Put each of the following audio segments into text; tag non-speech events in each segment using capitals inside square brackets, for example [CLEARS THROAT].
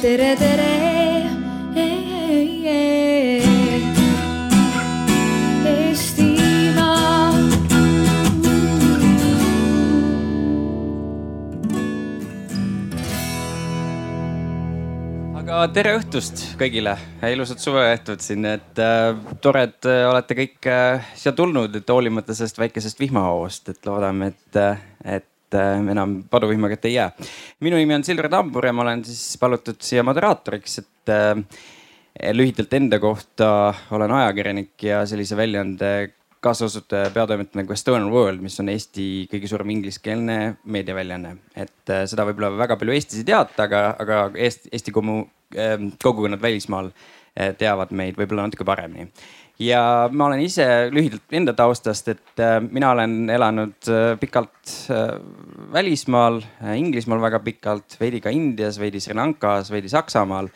tere, tere. Aga tere õhtust kõigile, ilusat suveõhtut siin, et äh, tore, et äh, olete kõik äh, siia tulnud, et hoolimata sellest väikesest vihmahoost, et loodame, et äh,, et äh, enam paduvihma kätte ei jää. minu nimi on Silver Tambur ja ma olen siis palutud siia moderaatoriks, et äh, lühidalt enda kohta olen ajakirjanik ja sellise väljaande kaasasutaja, peatoimetaja nagu Estonian World, mis on Eesti kõige suurem ingliskeelne meediaväljaanne. et äh, seda võib-olla väga palju Eestis ei teata, aga, aga Eesti, Eesti äh,, kogukonnad välismaal teavad meid võib-olla natuke paremini. Ja ma olen ise lühidalt enda taustast, et äh, mina olen elanud äh, pikalt äh, välismaal Inglismaal väga pikalt, veidi ka Indias, veidi Sri Lankas, veidi Saksamaal.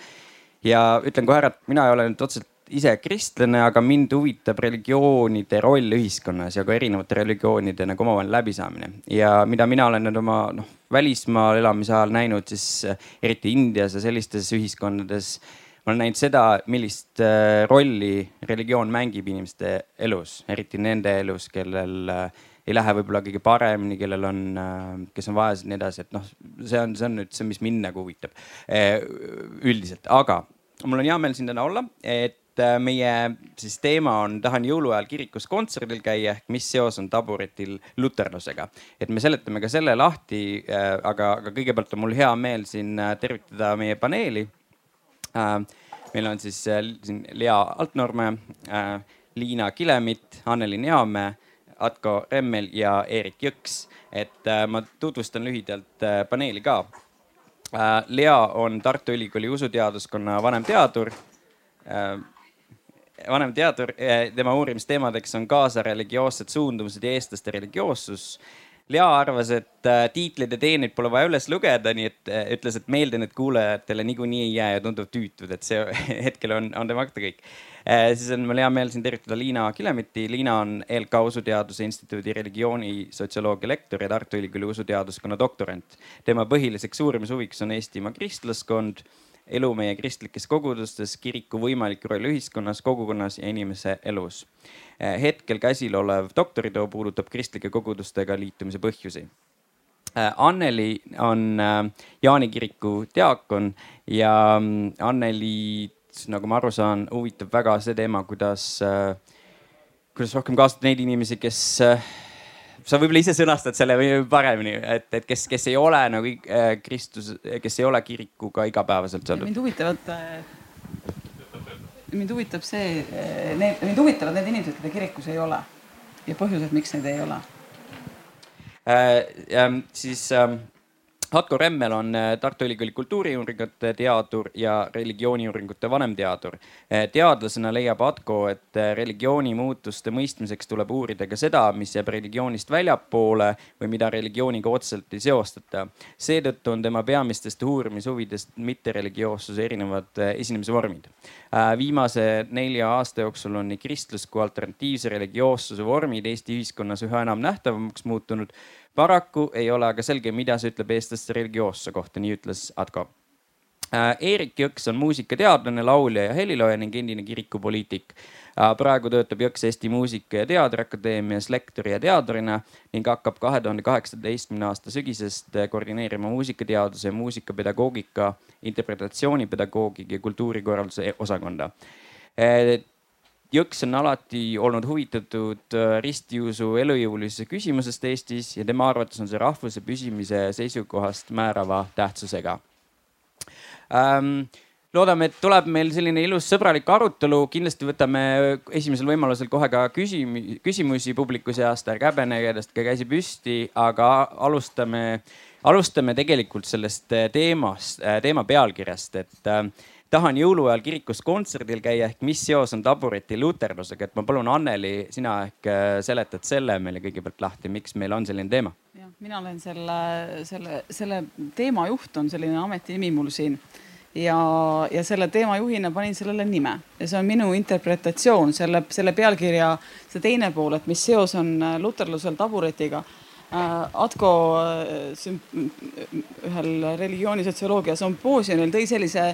ja ütlen kohe ära, et mina ei ole nüüd otseselt ise kristlane, aga mind huvitab religioonide roll ühiskonnas ja ka erinevate religioonide nagu omavahel läbisaamine. ja mida mina olen nüüd oma noh, välismaal elamise ajal näinud, siis eriti Indias ja sellistes ühiskondades. Ma olen näinud seda, millist äh, rolli religioon mängib inimeste elus, eriti nende elus, kellel äh, ei lähe võib-olla kõige paremini, kellel on, kes on vaesed ja nii edasi, et noh, see on, see on nüüd see, mis mind nagu huvitab üldiselt, aga mul on hea meel siin täna olla, et äh, meie siis teema on, tahan jõuluajal kirikus kontserdil käia ehk mis seos on taburitil luterlusega. et me seletame ka selle lahti, aga, aga kõigepealt on mul hea meel siin äh, tervitada meie paneeli. Äh, meil on siis siin Lea Altnorme, Liina Kilemit, Anneli Neamäe, Atko Remmel ja Eerik Jõks. et ma tutvustan lühidalt paneeli ka Lea on Tartu Ülikooli usuteaduskonna vanemteadur. vanemteadur, tema uurimisteemadeks on kaasa religioossed suundumused ja eestlaste religioossus. Lea arvas, et äh, tiitleid ja teeneid pole vaja üles lugeda, nii et äh, ütles, et meelde need kuulajatele niikuinii ei jää ja tunduvad tüütud, et see [LAUGHS] hetkel on, on tema akta kõik. siis on mul hea meel siin tervitada Liina Kilemiti. Liina on ELK Usuteaduse Instituudi religiooni sotsioloogia lektor ja Tartu Ülikooli usuteaduskonna doktorant. tema põhiliseks uurimishuviks on Eestimaa kristlaskond elu meie kristlikes kogudustes, kiriku võimalik roll ühiskonnas, kogukonnas ja inimese elus. hetkel käsil olev doktoritöö puudutab kristlike kogudustega liitumise põhjusi. Anneli on Jaani kiriku diaakon ja Anneli, nagu ma aru saan, huvitab väga see teema, kuidas, kuidas rohkem kaasata neid inimesi, kes sa võib-olla ise sõnastad selle paremini, et, et kes, kes ei ole nagu äh, Kristus, kes ei ole kirikuga igapäevaselt seotud. mind huvitavad, mind huvitab see, need, mind huvitavad need inimesed, keda kirikus ei ole ja põhjused, miks neid ei ole äh,. siis äh, Atko Remmel on äh, Tartu Ülikooli kultuuriuuringute teadur ja religiooniuuringute vanemteadur. Äh, teadlasena leiab Atko, et äh, religiooni muutuste mõistmiseks tuleb uurida ka seda, mis jääb religioonist väljapoole või mida religiooniga otseselt ei seostata. seetõttu on tema peamistest uurimishuvidest mittereligioossuse erinevad esinemisvormid. viimase nelja aasta jooksul on nii kristlus kui alternatiivse religioossuse vormid Eesti ühiskonnas üha enam nähtavamaks muutunud paraku ei ole aga selge, mida see ütleb eestlaste religioossuse kohta, nii ütles Atko. Eerik Jõks on muusikateadlane, laulja ja helilooja ning endine kirikupoliitik. praegu töötab Jõks Eesti Muusika- ja Teatriakadeemias lektori ja teadurina ning hakkab kahe tuhande kaheksateistkümne aasta sügisest koordineerima muusikateaduse muusikapedagoogika, interpretatsioonipedagoogika ja kultuurikorralduse osakonda Jõks on alati olnud huvitatud ristiusu elujõulisuse küsimusest Eestis ja tema arvates on see rahvuse püsimise seisukohast määrava tähtsusega. Ähm, loodame, et tuleb meil selline ilus sõbralik arutelu, kindlasti võtame esimesel võimalusel kohe ka küsimusi, küsimusi publiku seast, ärge häbenege, tõstke käsi püsti, aga alustame, alustame tegelikult sellest teemast, teema pealkirjast, et äh, tahan jõuluajal kirikus kontserdil käia ehk mis seos on tabureti luterlusega, et ma palun, Anneli, sina ehk äh, seletad selle meile kõigepealt lahti, miks meil on selline teema? jah, mina olen selle, selle, selle teema juht on selline ametinimi mul siin. Ja, ja selle teemajuhina panin sellele nime. Ja see on minu interpretatsioon selle, selle pealkirja, see teine pool, et mis seos on luterlusel taburetiga. Atko ühel religioonisotsioloogia sümpoosiumil tõi sellise,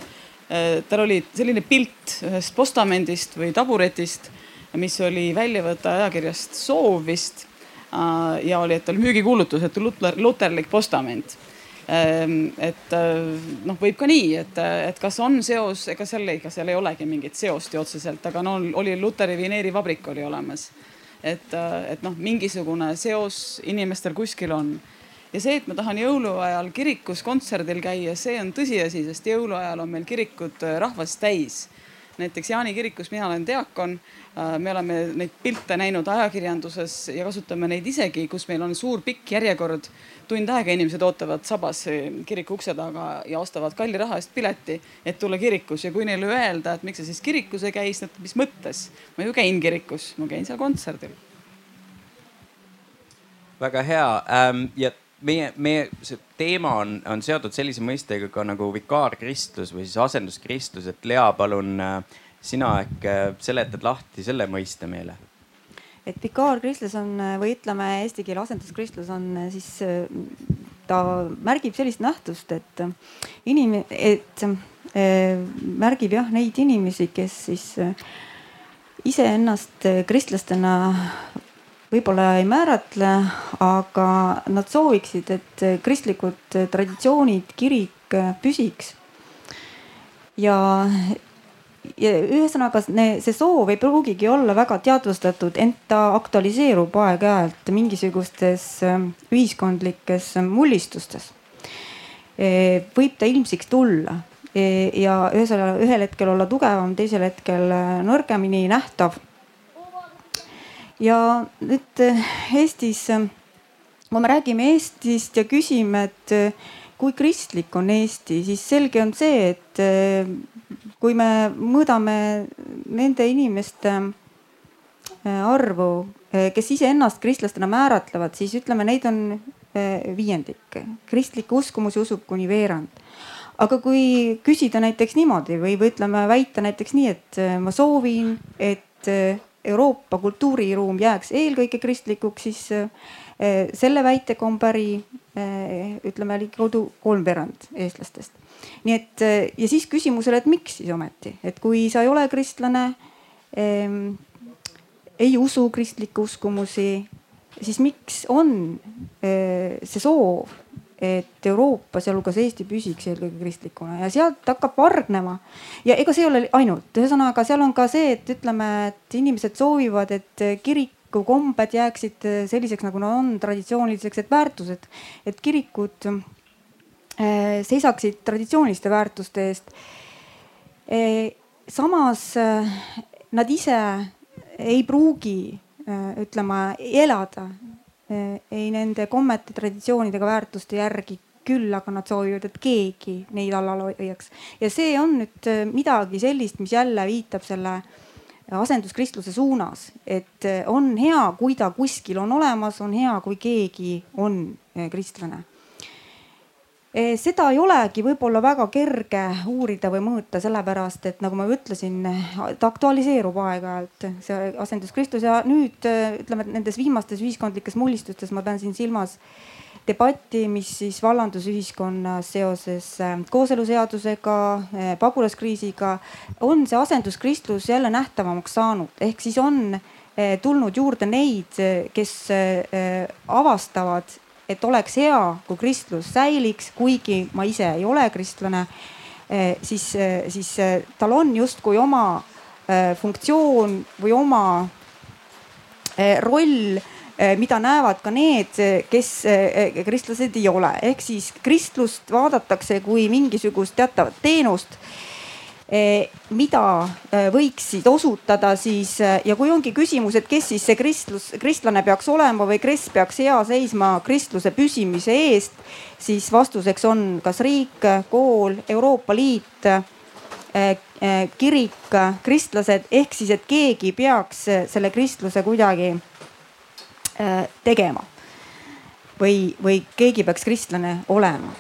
tal oli selline pilt ühest postamendist või taburetist, mis oli väljavõte ajakirjast Soov vist ja oli, et oli müügikuulutus, et luter, luterlik postament Ehm, et äh, noh, võib ka nii, et, et kas on seos, ega seal, ega seal ei olegi mingit seost ju otseselt, aga no oli Luteri vineerivabrik oli olemas. et, äh, et noh, mingisugune seos inimestel kuskil on. Ja see, et ma tahan jõuluajal kirikus kontserdil käia, see on tõsiasi, sest jõuluajal on meil kirikud äh, rahvast täis. näiteks Jaani kirikus, mina olen diakon me oleme neid pilte näinud ajakirjanduses ja kasutame neid isegi, kus meil on suur pikk järjekord tund aega inimesed ootavad sabas kiriku ukse taga ja ostavad kalli raha eest pileti, et tulla kirikus ja kui neile öelda, et miks sa siis kirikus ei käi, siis nad, mis mõttes, ma ju käin kirikus, ma käin seal kontserdil. väga hea ähm, ja meie, meie see teema on, on seotud sellise mõistega ka nagu vikaarkristlus või siis asenduskristlus, et Lea, palun äh, sina äkki äh, seletad lahti selle mõiste meile. Et vikaarkristlus on või ütleme eesti keele asenduskristlus on siis, ta märgib sellist nähtust, et inim-, et äh, märgib jah neid inimesi, kes siis äh, iseennast kristlastena võib-olla ei määratle, aga nad sooviksid, et kristlikud traditsioonid, kirik püsiks. ja ja ühesõnaga see soov ei pruugigi olla väga teadvustatud, ent ta aktualiseerub aeg-ajalt mingisugustes ühiskondlikes mullistustes. E, võib ta ilmsiks tulla e, ja ühesõnaga ühel hetkel olla tugevam, teisel hetkel nõrgemini nähtav. Ja nüüd äh, Eestis, äh, kui me räägime Eestist ja küsime, et kui kristlik on Eesti, siis selge on see, et kui me mõõdame nende inimeste arvu, kes iseennast kristlastena määratlevad, siis ütleme, neid on viiendik. kristlikke uskumusi usub kuni veerand. aga kui küsida näiteks niimoodi või, või ütleme, väita näiteks nii, et ma soovin, et Euroopa kultuuriruum jääks eelkõige kristlikuks, siis selle väitega on päri ütleme ligikaudu kolmveerand eestlastest. Nii et ja siis küsimusele, et miks siis ometi, et kui sa ei ole kristlane ähm,, ei usu kristlikke uskumusi, siis miks on see soov, et Euroopa, sealhulgas Eesti püsiks eelkõige kristlikuna ja sealt hakkab vargnema. ja ega see ei ole ainult, ühesõnaga seal on ka see, et ütleme, et inimesed soovivad, et kiriku kombed jääksid selliseks, nagu nad on, traditsiooniliseks, et väärtused, et kirikud Äh, seisaksid traditsiooniliste väärtuste eest. Äh, samas äh, nad ise ei pruugi ütlema elada ei nende kommete, traditsioonidega, väärtuste järgi küll, aga nad soovivad, et keegi neid alal hoiaks. ja see on nüüd midagi sellist, mis jälle viitab selle asenduskristluse suunas, et on hea, kui ta kuskil on olemas, on hea, kui keegi on kristlane seda ei olegi võib-olla väga kerge uurida või mõõta, sellepärast et nagu ma ütlesin, ta aktualiseerub aeg-ajalt, see asenduskristlus ja nüüd ütleme, et nendes viimastes ühiskondlikes mullistustes ma pean siin silmas debatti, mis siis vallandus ühiskonnas seoses eh, kooseluseadusega, eh, pagulaskriisiga, on see asenduskristlus jälle nähtavamaks saanud, ehk siis on tulnud juurde neid, kes avastavad et oleks hea, kui kristlus säiliks, kuigi ma ise ei ole kristlane, eh, siis, eh, siis eh, tal on justkui oma funktsioon või oma roll mida näevad ka need, kes kristlased ei ole, ehk siis kristlust vaadatakse kui mingisugust teatavat teenust mida eh, võiksid osutada siis eh, ja kui ongi küsimus, et kes siis see kristlus, kristlane peaks olema või kes peaks hea seisma kristluse püsimise eest, siis vastuseks on kas riik, kool, Euroopa Liit, kirik, kristlased ehk siis, et keegi peaks selle kristluse kuidagi tegema või, või keegi peaks kristlane olema.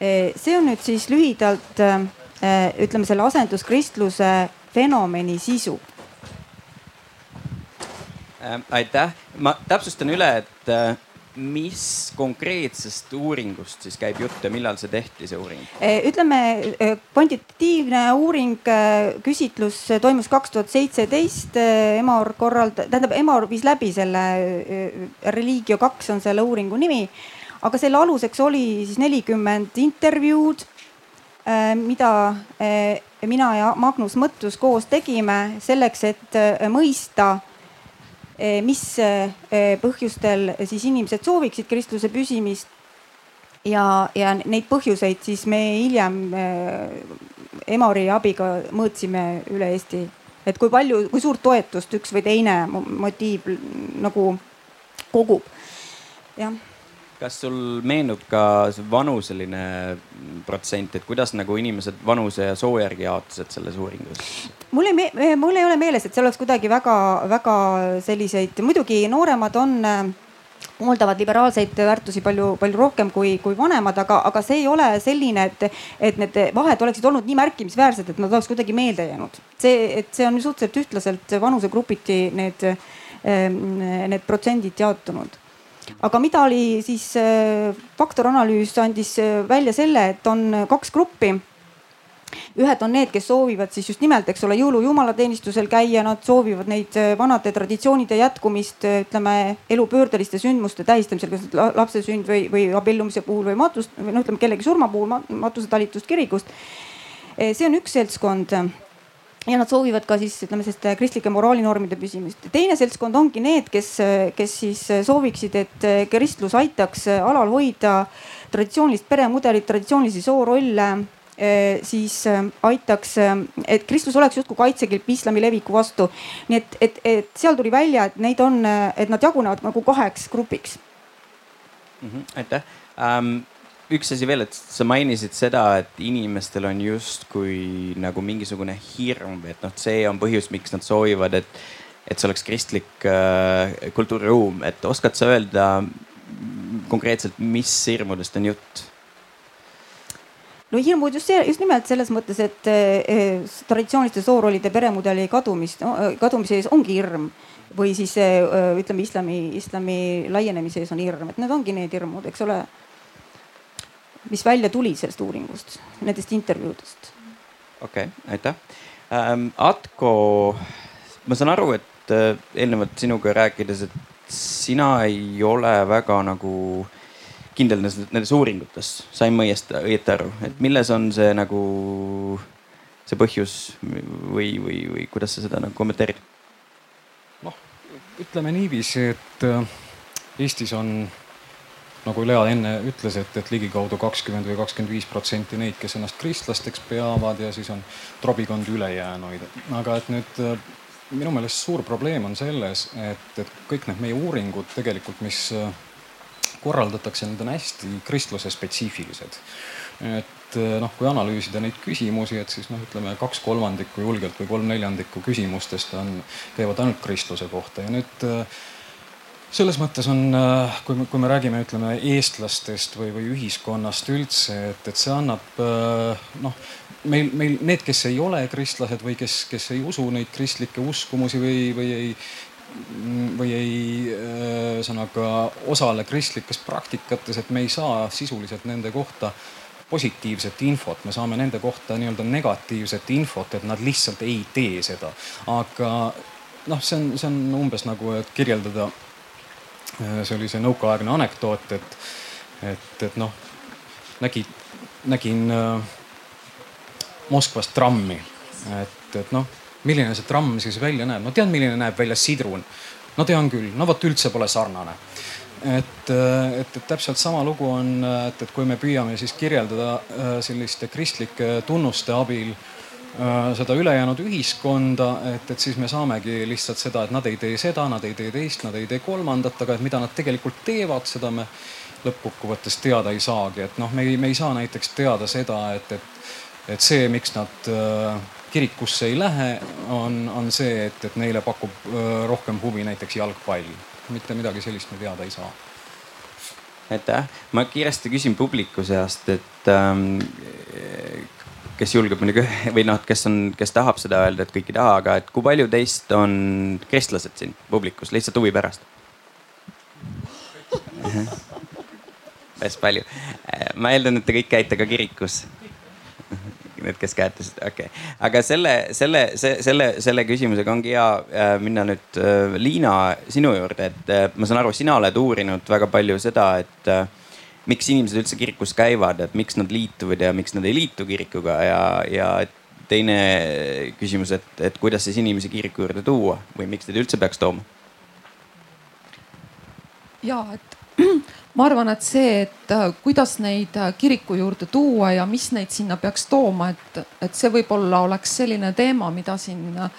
see on nüüd siis lühidalt ütleme selle asenduskristluse fenomeni sisu? Ähm, aitäh, ma täpsustan üle, et, äh, mis konkreetsest uuringust siis käib jutt ja millal see tehti, see uuring? ütleme kvantitatiivne uuring, küsitlus toimus kaks tuhat seitseteist. Emor korralda-, tähendab Emor viis läbi selle, Religio kaks on selle uuringu nimi. aga selle aluseks oli siis nelikümmend intervjuud, mida mina ja Magnus Mõttus koos tegime selleks, et mõista Eh, mis põhjustel siis inimesed sooviksid kristluse püsimist. ja, ja neid põhjuseid siis me hiljem Emori abiga mõõtsime üle Eesti, et kui palju, kui suurt toetust üks või teine motiiv nagu kogub, jah kas sul meenub ka vanuseline protsent, et kuidas nagu inimesed vanuse ja soo järgi jaotusid selles uuringus? mul ei, mul ei ole meeles, et see oleks kuidagi väga-väga selliseid, muidugi nooremad on pooldavad liberaalseid väärtusi palju, palju rohkem kui, kui vanemad, aga, aga see ei ole selline, et, et need vahed oleksid olnud nii märkimisväärsed, et nad oleks kuidagi meelde jäänud. see, et see on suhteliselt ühtlaselt vanusegrupiti need, need protsendid jaotunud aga mida oli siis äh, faktoranalüüs andis äh, välja selle, et on kaks gruppi ühed on need, kes soovivad siis just nimelt, eks ole, jõulujumalateenistusel käia, nad soovivad neid äh, vanade traditsioonide jätkumist, ütleme elupöördeliste sündmuste tähistamisel, kas lapse sünd või, või abiellumise puhul või matust või noh, ütleme kellegi surma puhul matusetalitust kirikust. see on üks seltskond ja nad soovivad ka siis ütleme selliste kristlike moraalinormide püsimist. teine seltskond ongi need, kes, kes siis sooviksid, et kristlus aitaks alal hoida traditsioonilist peremudelit, traditsioonilisi soorolle siis aitaks, et kristlus oleks justkui kaitsekilp islami leviku vastu. nii et, et, et seal tuli välja, et neid on, et nad jagunevad nagu kaheks grupiks mm. -hmm, aitäh um, üks asi veel, et sa mainisid seda, et inimestel on justkui nagu mingisugune hirm, et noh, see on põhjus, miks nad soovivad, et, et see oleks kristlik äh, kultuuriruum, et oskad sa öelda konkreetselt, mis hirmudest on jutt? no hirmud just see, just nimelt selles mõttes, et eh, traditsiooniliste soorollide peremudeli kadumist, kadumise ees ongi hirm. Või siis eh, ütleme, islami, islami laienemise ees on hirm, et need ongi need hirmud, eks ole mis välja tuli sellest uuringust, nendest intervjuudest. okei okay,, aitäh ähm,. Atko, ma saan aru, et äh, eelnevalt sinuga rääkides, et sina ei ole väga nagu kindel nendes, nendes uuringutes, sain ma õiesti, õieti aru, et milles on see nagu see põhjus või, või, või kuidas sa seda nagu kommenteerid? noh, ütleme niiviisi, et äh, Eestis on nagu Lea enne ütles, et, et ligikaudu kakskümmend või kakskümmend viis protsenti neid, kes ennast kristlasteks peavad ja siis on trobikond ülejäänuid. aga et nüüd äh, minu meelest suur probleem on selles, et, et kõik need meie uuringud tegelikult, mis äh, korraldatakse, need on hästi kristluse spetsiifilised. et äh, noh, kui analüüsida neid küsimusi, et siis noh, ütleme kaks kolmandikku julgelt või kolm neljandikku küsimustest on, käivad ainult kristluse kohta ja nüüd selles mõttes on, äh, kui me, kui me räägime, ütleme eestlastest või, või ühiskonnast üldse, et, et see annab äh, noh, meil, meil need, kes ei ole kristlased või kes, kes ei usu neid kristlikke uskumusi või, või ei või ei äh, ühesõnaga osale kristlikes praktikates, et me ei saa sisuliselt nende kohta positiivset infot, me saame nende kohta nii-öelda negatiivset infot, et nad lihtsalt ei tee seda. aga noh, see on, see on umbes nagu, et kirjeldada see oli see nõukaaegne anekdoot, et, et, et noh, nägid, nägin äh, Moskvas trammi, et, et noh, milline see tramm siis välja näeb, no tead, milline näeb välja sidrun. no tean küll, no vot üldse pole sarnane. et, äh, et, et täpselt sama lugu on, et, et kui me püüame siis kirjeldada selliste kristlike tunnuste abil äh, Äh, seda ülejäänud ühiskonda, et, et siis me saamegi lihtsalt seda, et nad ei tee seda, nad ei tee teist, nad ei tee kolmandat, aga et mida nad tegelikult teevad, seda me lõppkokkuvõttes teada ei saagi, et noh, me ei, me ei saa näiteks teada seda, et, et, et see, miks nad äh, kirikusse ei lähe, on, on see, et, et neile pakub äh, rohkem huvi näiteks jalgpall. mitte midagi sellist me teada ei saa. Aitäh, ma kiiresti küsin publiku seast, et ähm, kes julgeb muidugi [LAUGHS] või noh, kes on, kes tahab seda öelda, et kõik ei taha, aga et kui palju teist on kristlased siin publikus lihtsalt huvi pärast? [LAUGHS] päris palju. ma eeldan, et te kõik käite ka kirikus. [LAUGHS] Need, kes käetasid, okei okay., aga selle, selle, selle, selle küsimusega ongi hea äh, minna nüüd äh, Liina sinu juurde, et äh, ma saan aru, sina oled uurinud väga palju seda, et miks inimesed üldse kirikus käivad, et miks nad liituvad ja miks nad ei liitu kirikuga ja, ja teine küsimus, et, et kuidas siis inimesi kiriku juurde tuua või miks neid üldse peaks tooma? ja et [CLEARS THROAT] ma arvan, et see, et äh, kuidas neid äh, kiriku juurde tuua ja mis neid sinna peaks tooma, et, et see võib-olla oleks selline teema, mida siin äh,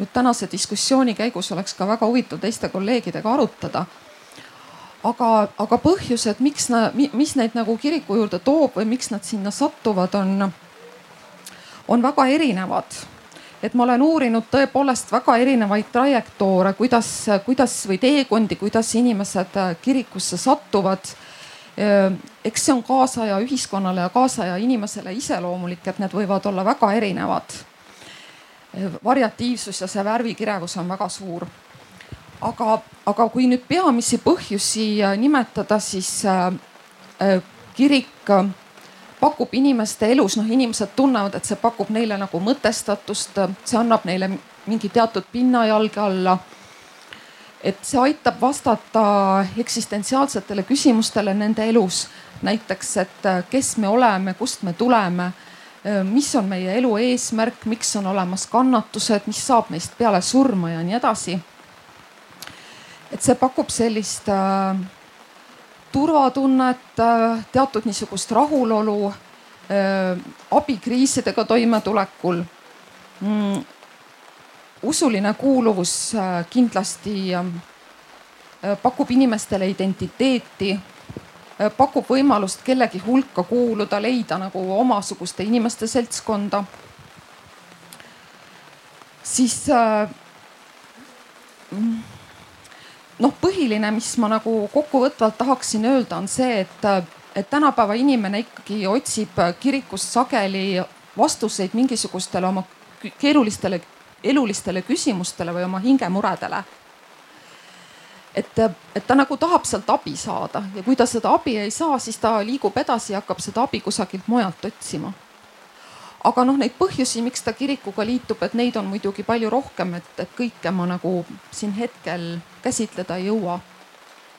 nüüd tänase diskussiooni käigus oleks ka väga huvitav teiste kolleegidega arutada. Aga, aga põhjused, miks, mis neid nagu kiriku juurde toob või miks nad sinna satuvad, on, on väga erinevad et ma olen uurinud tõepoolest väga erinevaid trajektoore, kuidas, kuidas või teekondi, kuidas inimesed äh, kirikusse satuvad. Äh, eks see on kaasaja ühiskonnale ja kaasaja inimesele iseloomulik, et need võivad olla väga erinevad. Äh, variatiivsus ja see värvikirevus on väga suur. Aga, aga kui nüüd peamisi põhjusi nimetada, siis kirik pakub inimeste elus, noh, inimesed tunnevad, et see pakub neile nagu mõtestatust, see annab neile mingi teatud pinnajalge alla. et see aitab vastata eksistentsiaalsetele küsimustele nende elus. näiteks, et kes me oleme, kust me tuleme, mis on meie elu eesmärk, miks on olemas kannatused, mis saab meist peale surma ja nii edasi. Et see pakub sellist äh, turvatunnet, äh, teatud niisugust rahulolu äh, abikriisidega toimetulekul. Mm, usuline kuuluvus äh, kindlasti pakub inimestele identiteeti, pakub võimalust kellegi hulka kuuluda, leida nagu omasuguste inimeste seltskonda. siis mm, noh, põhiline, mis ma nagu kokkuvõtvalt tahaksin öelda, on see, et, et tänapäeva inimene ikkagi otsib kirikust sageli vastuseid mingisugustele oma keerulistele elulistele küsimustele või oma hingemuredele. et, et ta nagu tahab sealt abi saada ja kui ta seda abi ei saa, siis ta liigub edasi ja hakkab seda abi kusagilt mujalt otsima aga noh, neid põhjusi, miks ta kirikuga liitub, et neid on muidugi palju rohkem, et, et kõike ma nagu siin hetkel käsitleda ei jõua.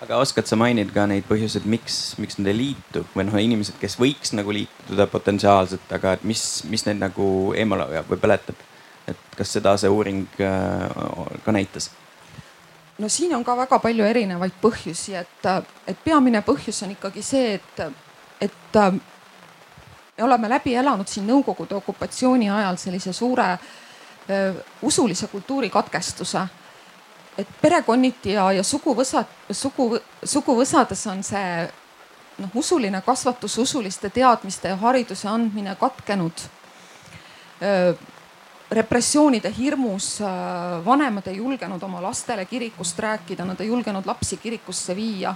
aga oskad sa mainida ka neid põhjuseid, miks, miks nad ei liitu või noh, inimesed, kes võiks nagu liituda potentsiaalselt, aga et mis, mis neid nagu eemale hoiab või põletab? et kas seda see uuring äh, ka näitas? no siin on ka väga palju erinevaid põhjusi, et, et peamine põhjus on ikkagi see, et, et me oleme läbi elanud siin Nõukogude okupatsiooni ajal sellise suure öö, usulise kultuuri katkestuse. Et perekonniti ja, ja suguvõsad, sugu, suguvõsades on see noh, usuline kasvatus, usuliste teadmiste ja hariduse andmine katkenud. repressioonide hirmus vanemad ei julgenud oma lastele kirikust rääkida, nad ei julgenud lapsi kirikusse viia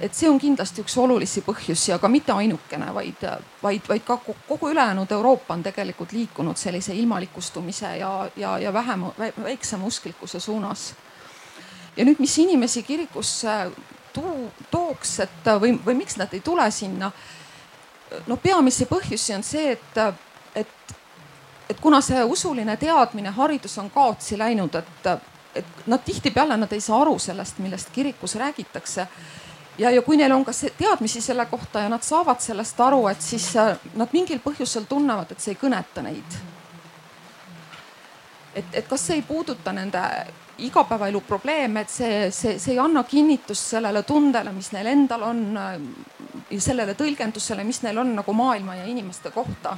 et see on kindlasti üks olulisi põhjusi, aga mitte ainukene, vaid, vaid, vaid ka kogu ülejäänud Euroopa on tegelikult liikunud sellise ilmalikustumise ja, ja, ja vähem, väiksema usklikkuse suunas. Ja nüüd, mis inimesi kirikusse tuu, tooks, et või, või miks nad ei tule sinna? no peamisi põhjusi on see, et, et, et kuna see usuline teadmine, haridus on kaotsi läinud, et, et nad tihtipeale nad ei saa aru sellest, millest kirikus räägitakse ja, ja kui neil on ka teadmisi selle kohta ja nad saavad sellest aru, et siis äh, nad mingil põhjusel tunnevad, et see ei kõneta neid. et, et kas see ei puuduta nende igapäevaelu probleeme, et see, see, see ei anna kinnitust sellele tundele, mis neil endal on. Äh, sellele tõlgendusele, mis neil on nagu maailma ja inimeste kohta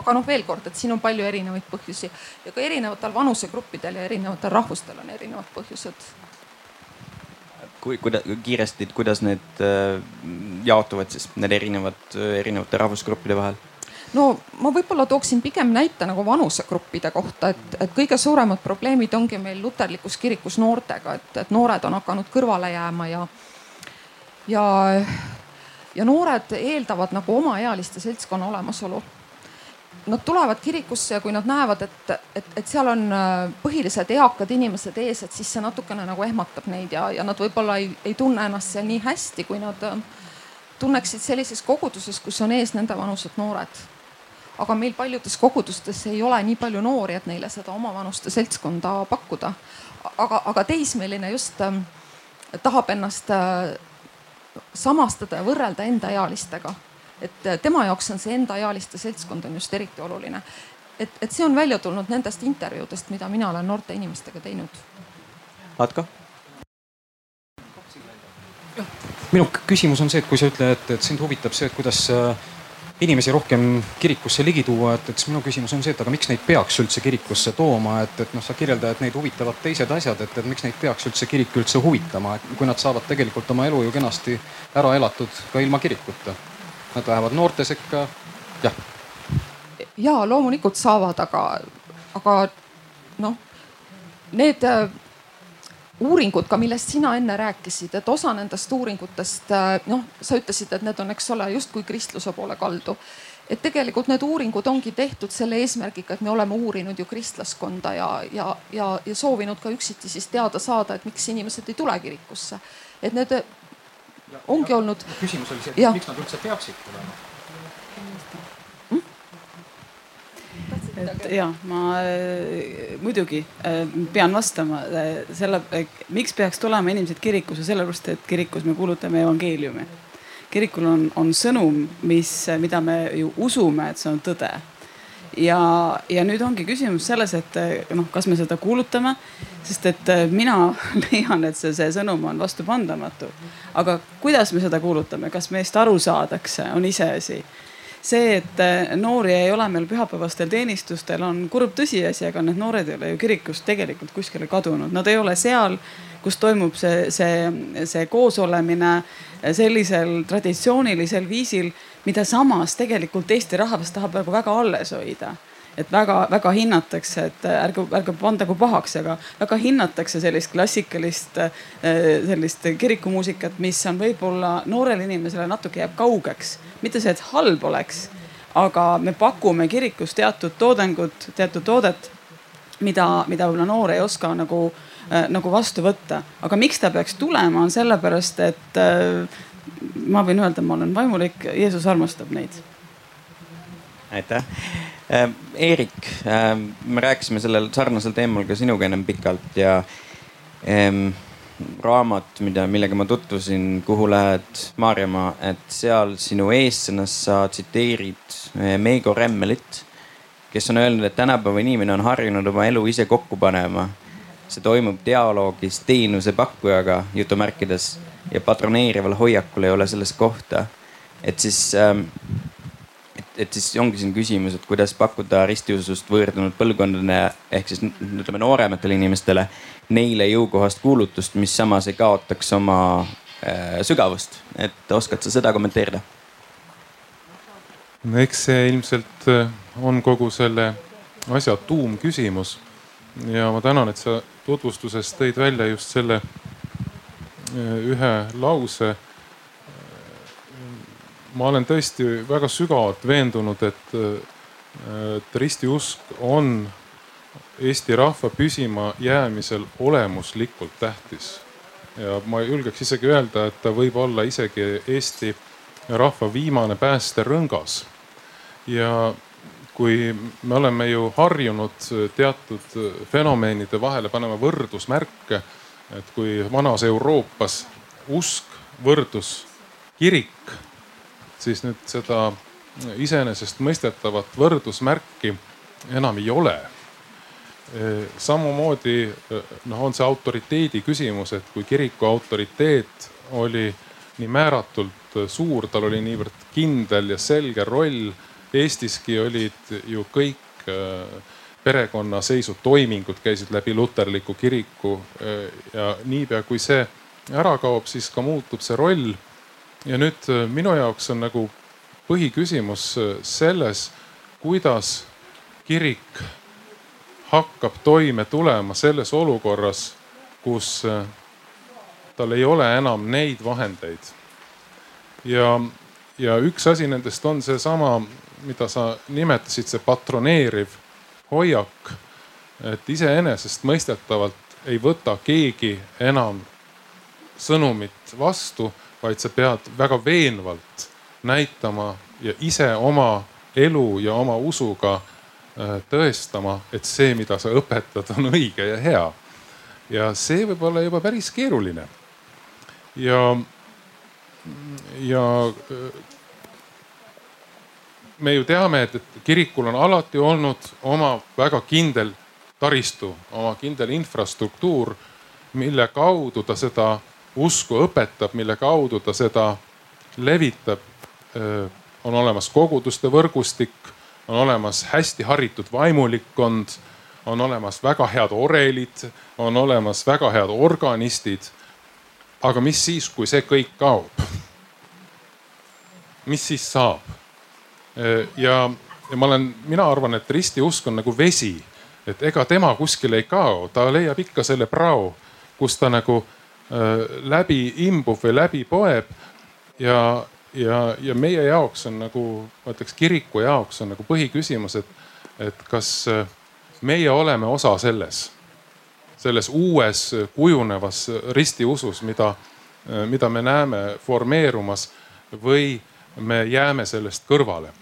aga noh, veel kord, et siin on palju erinevaid põhjusi ja ka erinevatel vanusegruppidel ja erinevatel rahvustel on erinevad põhjused kui, kuida-, kiiresti, kuidas need äh, jaotuvad siis, need erinevad, erinevate rahvusgruppide vahel? No ma võib-olla tooksin pigem näite nagu vanusegruppide kohta, et, et kõige suuremad probleemid ongi meil luterlikus kirikus noortega, et, et noored on hakanud kõrvale jääma ja, ja, ja noored eeldavad nagu omaealiste seltskonna olemasolu nad tulevad kirikusse ja kui nad näevad, et, et, et seal on äh, põhilised eakad inimesed ees, et siis see natukene nagu ehmatab neid ja, ja nad võib-olla ei, ei tunne ennast seal nii hästi, kui nad äh, tunneksid sellises koguduses, kus on ees nende vanused noored. Aga meil paljudes kogudustes ei ole nii palju noori, et neile seda omavanuste seltskonda pakkuda. aga, aga teismeline just äh, tahab ennast äh, samastada ja võrrelda endaealistega et äh, tema jaoks on see endaealiste seltskond on just eriti oluline. et, et see on välja tulnud nendest intervjuudest, mida mina olen noorte inimestega teinud. Atko? minu küsimus on see, et kui sa ütled, et, et sind huvitab see, et kuidas äh, inimesi rohkem kirikusse ligi tuua, et, et siis minu küsimus on see, et aga miks neid peaks üldse kirikusse tooma, et, et noh, sa kirjeldad, et neid huvitavad teised asjad, et, et miks neid peaks üldse kirik üldse huvitama, et kui nad saavad tegelikult oma elu ju kenasti ära elatud ka ilma kirikuta Nad lähevad noorte sekka, jah. ja loomulikult saavad, aga, aga noh, need uuringud ka, millest sina enne rääkisid, et osa nendest uuringutest äh, noh, sa ütlesid, et need on, eks ole, justkui kristluse poole kaldu. et tegelikult need uuringud ongi tehtud selle eesmärgiga, et me oleme uurinud ju kristlaskonda ja, ja, ja, ja soovinud ka üksiti siis teada saada, et miks inimesed ei tule kirikusse. et need ongi olnud. küsimus oli see, et miks nad üldse peaksid tulema et ja ma äh, muidugi äh, pean vastama äh, selle, miks peaks tulema inimesed kirikusse, sellepärast et kirikus me kuulutame evangeeliumi. kirikul on, on sõnum, mis, mida me ju usume, et see on tõde. Ja, ja nüüd ongi küsimus selles, et noh, kas me seda kuulutame, sest et mina [LAUGHS] leian, et see, see sõnum on vastupandamatu. aga kuidas me seda kuulutame, kas meist aru saadakse, on iseasi see, et äh, noori ei ole meil pühapäevastel teenistustel, on kurb tõsiasi, aga need noored ei ole ju kirikust tegelikult kuskile kadunud, nad ei ole seal, kus toimub see, see, see koosolemine sellisel traditsioonilisel viisil mida samas tegelikult Eesti rahvas tahab nagu väga alles hoida et väga-väga hinnatakse, et ärge, ärge pandagu pahaks, aga väga hinnatakse sellist klassikalist sellist kirikumuusikat, mis on võib-olla noorele inimesele natuke jääb kaugeks. mitte see, et halb oleks, aga me pakume kirikus teatud toodangut, teatud toodet, mida, mida võib-olla noor ei oska nagu, nagu vastu võtta. aga miks ta peaks tulema, on sellepärast, et ma võin öelda, ma olen vaimulik, Jeesus armastab neid. aitäh äh,. Eerik äh,, me rääkisime sellel sarnasel teemal ka sinuga ennem pikalt ja äh, raamat, mida, millega ma tutvusin, Kuhu lähed Maarjamaa, et seal sinu eessõnas sa tsiteerid äh, Meigo Remmelit, kes on öelnud, et tänapäeva inimene on harjunud oma elu ise kokku panema. see toimub dialoogis teenusepakkujaga jutumärkides ja patroneerival hoiakul ei ole selles kohta. et siis ähm,, et, siis ongi siin küsimus, et kuidas pakkuda ristiusust võõrdunud põlvkondadele ehk siis ütleme noorematele inimestele neile jõukohast kuulutust, mis samas ei kaotaks oma äh, sügavust, et oskad sa seda kommenteerida? no eks see ilmselt äh, on kogu selle asja tuumküsimus ja ma tänan, et sa tutvustuses tõid välja just selle ühe lause. Ma olen tõesti väga sügavalt veendunud, et, et ristiusk on Eesti rahva püsima jäämisel olemuslikult tähtis. ja ma julgeks isegi öelda, et ta võib olla isegi Eesti rahva viimane päästerõngas. ja kui me oleme ju harjunud teatud fenomeenide vahele panema võrdusmärke et kui vanas Euroopas usk võrdus kirik, siis nüüd seda iseenesestmõistetavat võrdusmärki enam ei ole. samamoodi noh, on see autoriteedi küsimus, et kui kiriku autoriteet oli nii määratult suur, tal oli niivõrd kindel ja selge roll. Eestiski olid ju kõik perekonnaseisutoimingud käisid läbi luterliku kiriku ja niipea kui see ära kaob, siis ka muutub see roll. Ja nüüd äh, minu jaoks on nagu põhiküsimus äh, selles, kuidas kirik hakkab toime tulema selles olukorras, kus äh, tal ei ole enam neid vahendeid. ja, ja üks asi nendest on seesama mida sa nimetasid, see patroneeriv hoiak. et iseenesestmõistetavalt ei võta keegi enam sõnumit vastu, vaid sa pead väga veenvalt näitama ja ise oma elu ja oma usuga äh, tõestama, et see, mida sa õpetad, on õige ja hea. ja see võib olla juba päris keeruline. ja, ja äh, me ju teame, et, kirikul on alati olnud oma väga kindel taristu, oma kindel infrastruktuur, mille kaudu ta seda usku õpetab, mille kaudu ta seda levitab. on olemas koguduste võrgustik, on olemas hästi haritud vaimulikkond, on olemas väga head orelid, on olemas väga head organistid. aga mis siis, kui see kõik kaob? mis siis saab? ja, ja ma olen, mina arvan, et ristiusk on nagu vesi, et ega tema kuskile ei kao, ta leiab ikka selle prao, kus ta nagu läbi imbub või läbi poeb. ja, ja, ja meie jaoks on nagu, ma ütleks kiriku jaoks on nagu põhiküsimus, et, et kas äh, meie oleme osa selles, selles uues kujunevas ristiusus, mida, äh, mida me näeme formeerumas või me jääme sellest kõrvale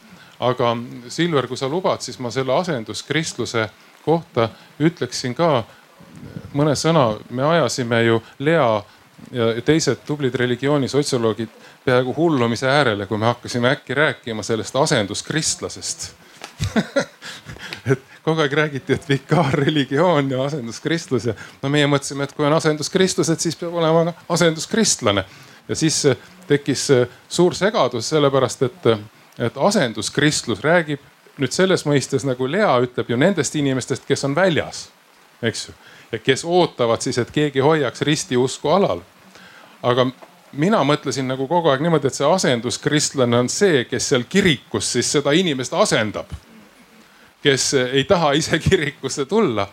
aga Silver, kui sa lubad, siis ma selle asenduskristluse kohta ütleksin ka mõne sõna. me ajasime ju Lea ja teised tublid religioonisotsioloogid peaaegu hullumise äärele, kui me hakkasime äkki rääkima sellest asenduskristlasest [LAUGHS] et kogu aeg räägiti, et vikaarreligioon ja asenduskristlus ja no meie mõtlesime, et kui on asenduskristlased, siis peab olema asenduskristlane. ja siis tekkis suur segadus, sellepärast et et asenduskristlus räägib nüüd selles mõistes nagu Lea ütleb ju nendest inimestest, kes on väljas, eks ju. Kes ootavad siis, et keegi hoiaks ristiusku alal. aga mina mõtlesin nagu kogu aeg niimoodi, et see asenduskristlane on see, kes seal kirikus siis seda inimest asendab. kes ei taha ise kirikusse tulla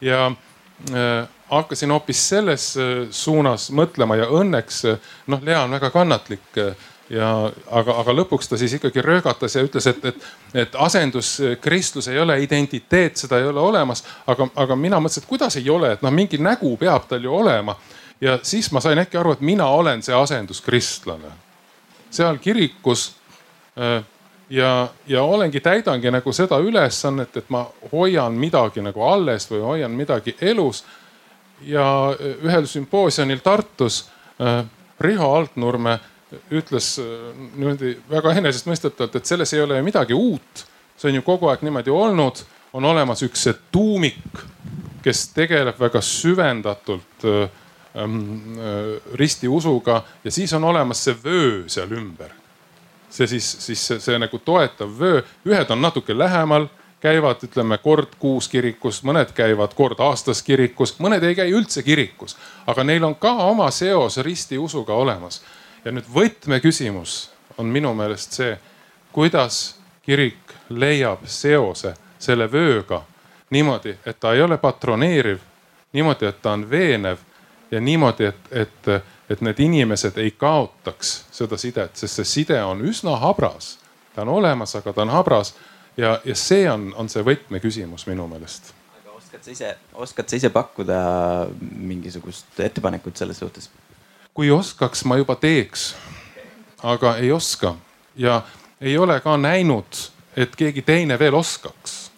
ja äh, hakkasin hoopis selles äh, suunas mõtlema ja õnneks äh, noh, Lea on väga kannatlik äh, ja aga, aga lõpuks ta siis ikkagi röögatas ja ütles, et, et, et asenduskristlus ei ole identiteet, seda ei ole olemas. aga, aga mina mõtlesin, et kuidas ei ole, et noh, mingi nägu peab tal ju olema. ja siis ma sain äkki aru, et mina olen see asenduskristlane seal kirikus. Äh, ja, ja olengi, täidangi nagu seda ülesannet, et ma hoian midagi nagu alles või hoian midagi elus. ja ühel sümpoosiumil Tartus äh, Riho Altnurme ütles äh, niimoodi väga enesestmõistetavalt, et selles ei ole ju midagi uut. see on ju kogu aeg niimoodi olnud, on olemas üks see tuumik, kes tegeleb väga süvendatult äh, äh, ristiusuga. Ja siis on olemas see vöö seal ümber. see siis, siis see, see nagu toetav vöö, ühed on natuke lähemal käivad, ütleme kord kuus kirikus, mõned käivad kord aastas kirikus, mõned ei käi üldse kirikus, aga neil on ka oma seos ristiusuga olemas ja nüüd võtmeküsimus on minu meelest see, kuidas kirik leiab seose selle vööga niimoodi, et ta ei ole patroneeriv, niimoodi, et ta on veenev ja niimoodi, et, et, et need inimesed ei kaotaks seda sidet, sest see side on üsna habras. ta on olemas, aga ta on habras ja, ja see on, on see võtmeküsimus minu meelest. oskad sa ise, oskad sa ise pakkuda mingisugust ettepanekut selles suhtes? Kui oskaks, ma juba teeks, aga ei oska. Ja ei ole ka näinud, et keegi teine veel oskaks.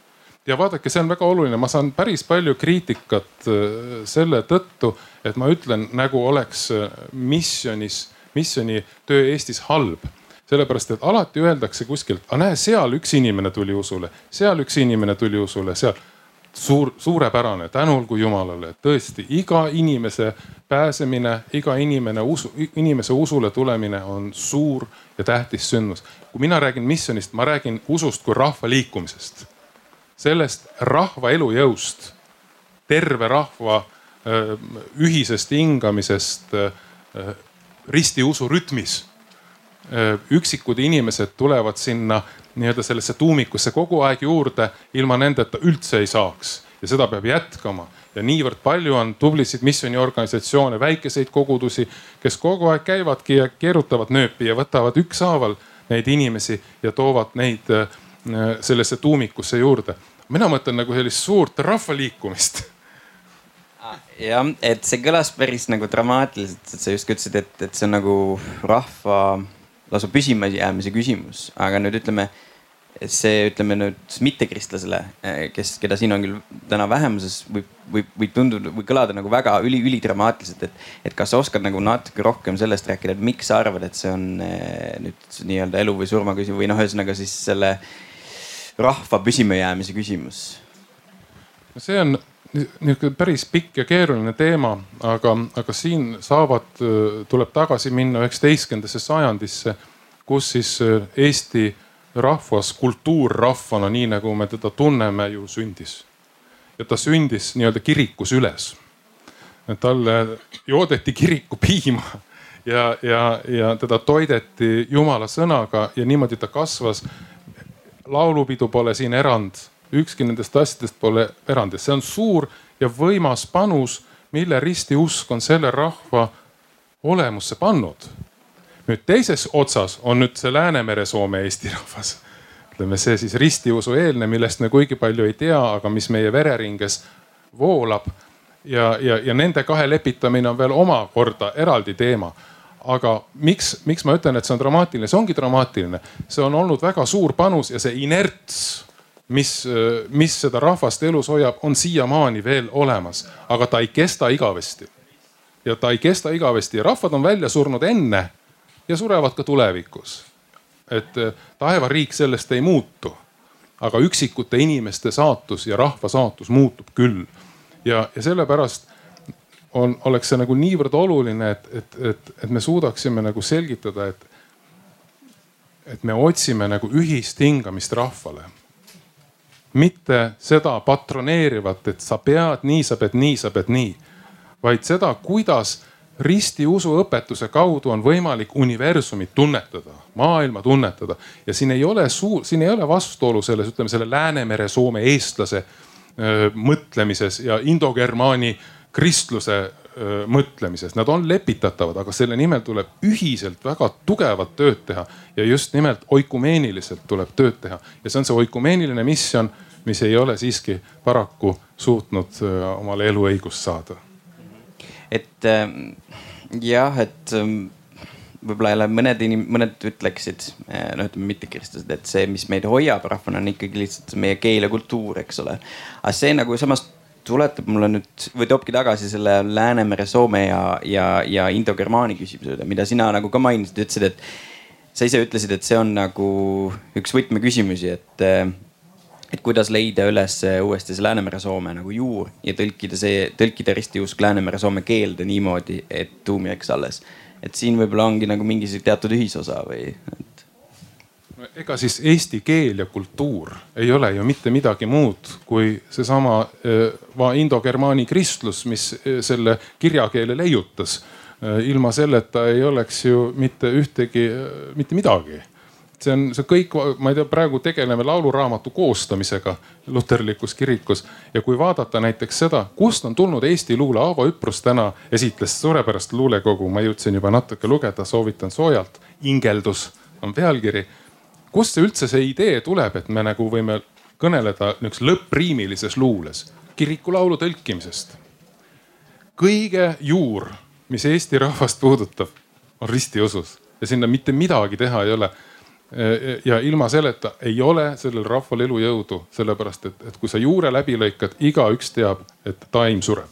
ja vaadake, see on väga oluline, ma saan päris palju kriitikat äh, selle tõttu, et ma ütlen, nagu oleks äh, missionis, missioonitöö Eestis halb. Sellepärast, et alati öeldakse kuskilt, aga näe, seal üks inimene tuli usule, seal üks inimene tuli usule, seal suur, suurepärane, tänu olgu Jumalale, tõesti iga inimese pääsemine, iga inimene usu, inimese usule tulemine on suur ja tähtis sündmus. kui mina räägin missionist, ma räägin usust kui rahva liikumisest. sellest rahva elujõust, terve rahva ühisest hingamisest ristiusu rütmis. üksikud inimesed tulevad sinna nii-öelda sellesse tuumikusse kogu aeg juurde, ilma nendeta üldse ei saaks. Ja seda peab jätkama. Ja niivõrd palju on tublisid missiooniorganisatsioone, väikeseid kogudusi, kes kogu aeg käivadki ja keerutavad nööpi ja võtavad ükshaaval neid inimesi ja toovad neid äh, sellesse tuumikusse juurde. mina mõtlen nagu sellist suurt rahvaliikumist. Jah, et see kõlas päris nagu dramaatiliselt, et sa just ütlesid, et, et see on nagu rahva lausa püsimajäämise küsimus, aga nüüd ütleme see, ütleme nüüd mittekristlasele, kes, keda siin on küll täna vähemuses, võib, võib, võib tunduda või kõlada nagu väga üli, ülidramaatiliselt, et, et kas sa oskad nagu natuke rohkem sellest rääkida, et miks sa arvad, et see on eh, nüüd nii-öelda elu või surma küsimus või noh, ühesõnaga siis selle rahva püsimajäämise küsimus? see on niisugune päris pikk ja keeruline teema, aga, aga siin saavad, tuleb tagasi minna üheksateistkümnendasse sajandisse, kus siis Eesti rahvas kultuurrahvana, nii nagu me teda tunneme, ju sündis. ja ta sündis nii-öelda kirikus üles. talle joodeti kiriku piima ja, ja, ja teda toideti jumala sõnaga ja niimoodi ta kasvas. laulupidu pole siin erand, ükski nendest asjadest pole erandis, see on suur ja võimas panus, mille ristiusk on selle rahva olemusse pannud. Nüüd teises otsas on nüüd see Läänemere-Soome eesti rahvas. ütleme see siis ristiusu eelne, millest me kuigi palju ei tea, aga mis meie vereringes voolab. ja, ja, ja nende kahe lepitamine on veel omakorda eraldi teema. Aga miks, miks ma ütlen, et see on dramaatiline, see ongi dramaatiline, see on olnud väga suur panus ja see inerts, mis, mis seda rahvast elus hoiab, on siiamaani veel olemas, aga ta ei kesta igavesti. ja ta ei kesta igavesti ja rahvad on välja surnud enne ja surevad ka tulevikus. et eh, taevariik sellest ei muutu. aga üksikute inimeste saatus ja rahva saatus muutub küll. ja, ja sellepärast on, oleks see nagu niivõrd oluline, et, et, et, et me suudaksime nagu selgitada, et, et me otsime nagu ühist hingamist rahvale. Mitte seda patroneerivat, et sa pead nii, sa pead nii, sa pead nii, vaid seda, kuidas ristiusu õpetuse kaudu on võimalik universumit tunnetada, maailma tunnetada. Ja siin ei ole suur, siin ei ole vastuolu selles, ütleme selle Läänemere Soome eestlase öö, mõtlemises ja indogermaani kristluse mõtlemises. Nad on lepitatavad, aga selle nimel tuleb ühiselt väga tugevat tööd teha ja just nimelt oikumeeniliselt tuleb tööd teha ja see on see oikumeeniline missioon, mis ei ole siiski paraku suutnud omale eluõigust saada et ähm, jah, et ähm, võib-olla jälle mõned inim-, mõned ütleksid, äh, no ütleme mittekristlased, et see, mis meid hoiab rahvana, on ikkagi lihtsalt meie keel ja kultuur, eks ole. aga see nagu samas tuletab mulle nüüd või toobki tagasi selle Läänemere, Soome ja, ja, ja Indo-Germaani küsimuse juurde, mida sina nagu ka mainisid, ütlesid, et sa ise ütlesid, et see on nagu üks võtmeküsimusi, et et kuidas leida üles uuesti see Läänemere-Soome nagu juur ja tõlkida see, tõlkida ristiusk Läänemere-Soome keelde niimoodi, et tuum jääks alles. et siin võib-olla ongi nagu mingi teatud ühisosa või et...? Ega siis eesti keel ja kultuur ei ole ju mitte midagi muud kui seesama äh, indogermaani kristlus, mis äh, selle kirjakeele leiutas. Äh, ilma selleta ei oleks ju mitte ühtegi, mitte midagi see on see kõik, ma ei tea, praegu tegeleme lauluraamatu koostamisega luterlikus kirikus ja kui vaadata näiteks seda, kust on tulnud Eesti luule, Aavo Üprus täna esitles suurepärast luulekogu, ma jõudsin juba natuke lugeda, soovitan soojalt. ingeldus on pealkiri. Kust see üldse see idee tuleb, et me nagu võime kõneleda niisuguses lõppriimilises luules kirikulaulu tõlkimisest. kõige juur, mis Eesti rahvast puudutab, on ristiusus ja sinna mitte midagi teha ei ole ja ilma selleta ei ole sellel rahval elujõudu, sellepärast et, et kui sa juure läbi lõikad, igaüks teab, et taim sureb.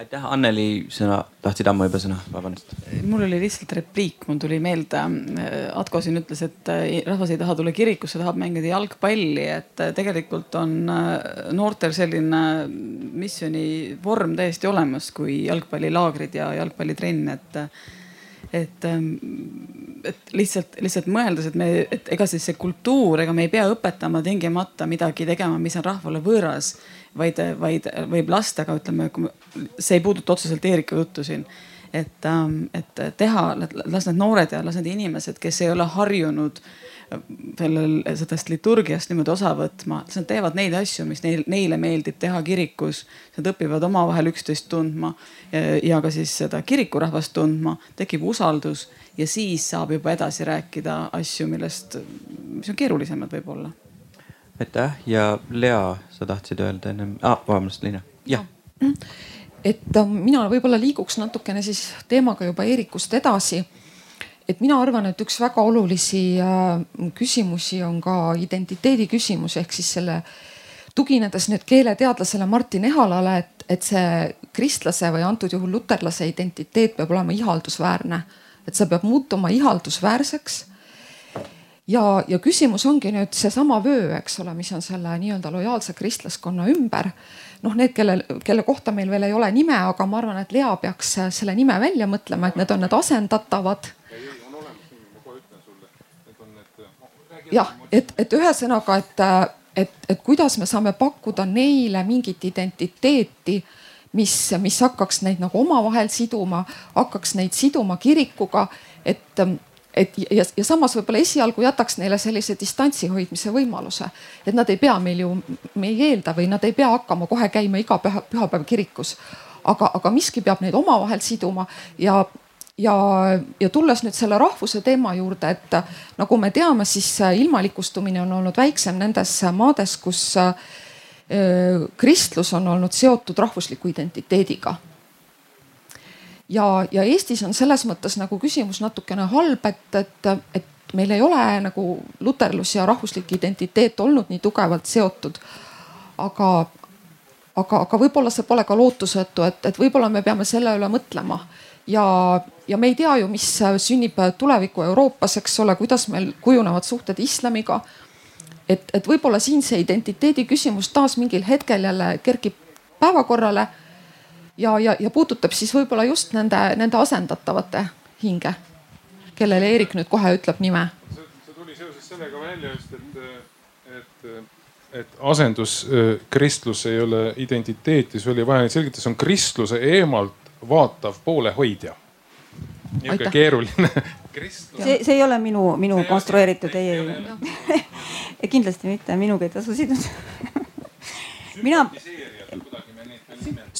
Aitäh, Anneli, sõna, tahtsid ammu juba sõna, vabandust. mul oli lihtsalt repliik, mul tuli meelde. Atko siin ütles, et rahvas ei taha tulla kirikusse, tahab mängida jalgpalli, et tegelikult on noortel selline missiooni vorm täiesti olemas, kui jalgpallilaagrid ja jalgpallitrenn, et et, ähm, et lihtsalt, lihtsalt mõeldes, et me, et ega siis see kultuur, ega me ei pea õpetama tingimata midagi tegema, mis on rahvale võõras, vaid, vaid võib lasta, aga ütleme, see ei puuduta otseselt Eerika juttu siin et, ähm, et teha, las need noored ja las need inimesed, kes ei ole harjunud sellel, sellest liturgiast niimoodi osa võtma, siis nad teevad neid asju, mis neil, neile meeldib teha kirikus. Nad õpivad omavahel üksteist tundma ja, ja ka siis seda kirikurahvast tundma, tekib usaldus ja siis saab juba edasi rääkida asju, millest, mis on keerulisemad võib-olla. Aitäh! Ja Lea, sa tahtsid öelda ennem ah,, vabandust, Liina, jah. Et äh, mina võib-olla liiguks natukene siis teemaga juba Eerikust edasi. Et mina arvan, et üks väga olulisi äh, küsimusi on ka identiteedi küsimus ehk siis selle tuginedes nüüd keeleteadlasele Martin Ehalale, et, et see kristlase või antud juhul luterlase identiteet peab olema ihaldusväärne, et see peab muutuma ihaldusväärseks. Ja, ja küsimus ongi nüüd seesama vöö, eks ole, mis on selle nii-öelda lojaalse kristlaskonna ümber. noh, need, kellel, kelle kohta meil veel ei ole nime, aga ma arvan, et Lea peaks selle nime välja mõtlema, et need on need asendatavad jah, et, et ühesõnaga, et, et, et kuidas me saame pakkuda neile mingit identiteeti, mis, mis hakkaks neid nagu omavahel siduma, hakkaks neid siduma kirikuga, et et ja, ja samas võib-olla esialgu jätaks neile sellise distantsi hoidmise võimaluse, et nad ei pea meil ju, me ei eelda või nad ei pea hakkama kohe käima iga püha, pühapäev kirikus. aga, aga miski peab neid omavahel siduma ja, ja, ja tulles nüüd selle rahvuse teema juurde, et nagu me teame, siis ilmalikustumine on olnud väiksem nendes maades, kus äh, kristlus on olnud seotud rahvusliku identiteediga. Ja, ja Eestis on selles mõttes nagu küsimus natukene halb, et, et, et meil ei ole nagu luterlus ja rahvuslik identiteet olnud nii tugevalt seotud. aga, aga, aga võib-olla see pole ka lootusetu, et, et võib-olla me peame selle üle mõtlema ja, ja me ei tea ju, mis sünnib tuleviku Euroopas, eks ole, kuidas meil kujunevad suhted islamiga. et, et võib-olla siin see identiteedi küsimus taas mingil hetkel jälle kerkib päevakorrale. Ja, ja, ja puudutab siis võib-olla just nende, nende asendatavate hinge, kellele Eerik nüüd kohe ütleb nime. see tuli seoses sellega välja just, et, et et asenduskristlus ei ole identiteeti, see oli vaja selgitada, see on kristluse eemalt vaatav poolehoidja. niisugune keeruline [LAUGHS] see, see ei ole minu, minu konstrueeritud, ei, ei. [LAUGHS] kindlasti mitte, minuga ei tasu siduda [LAUGHS] mina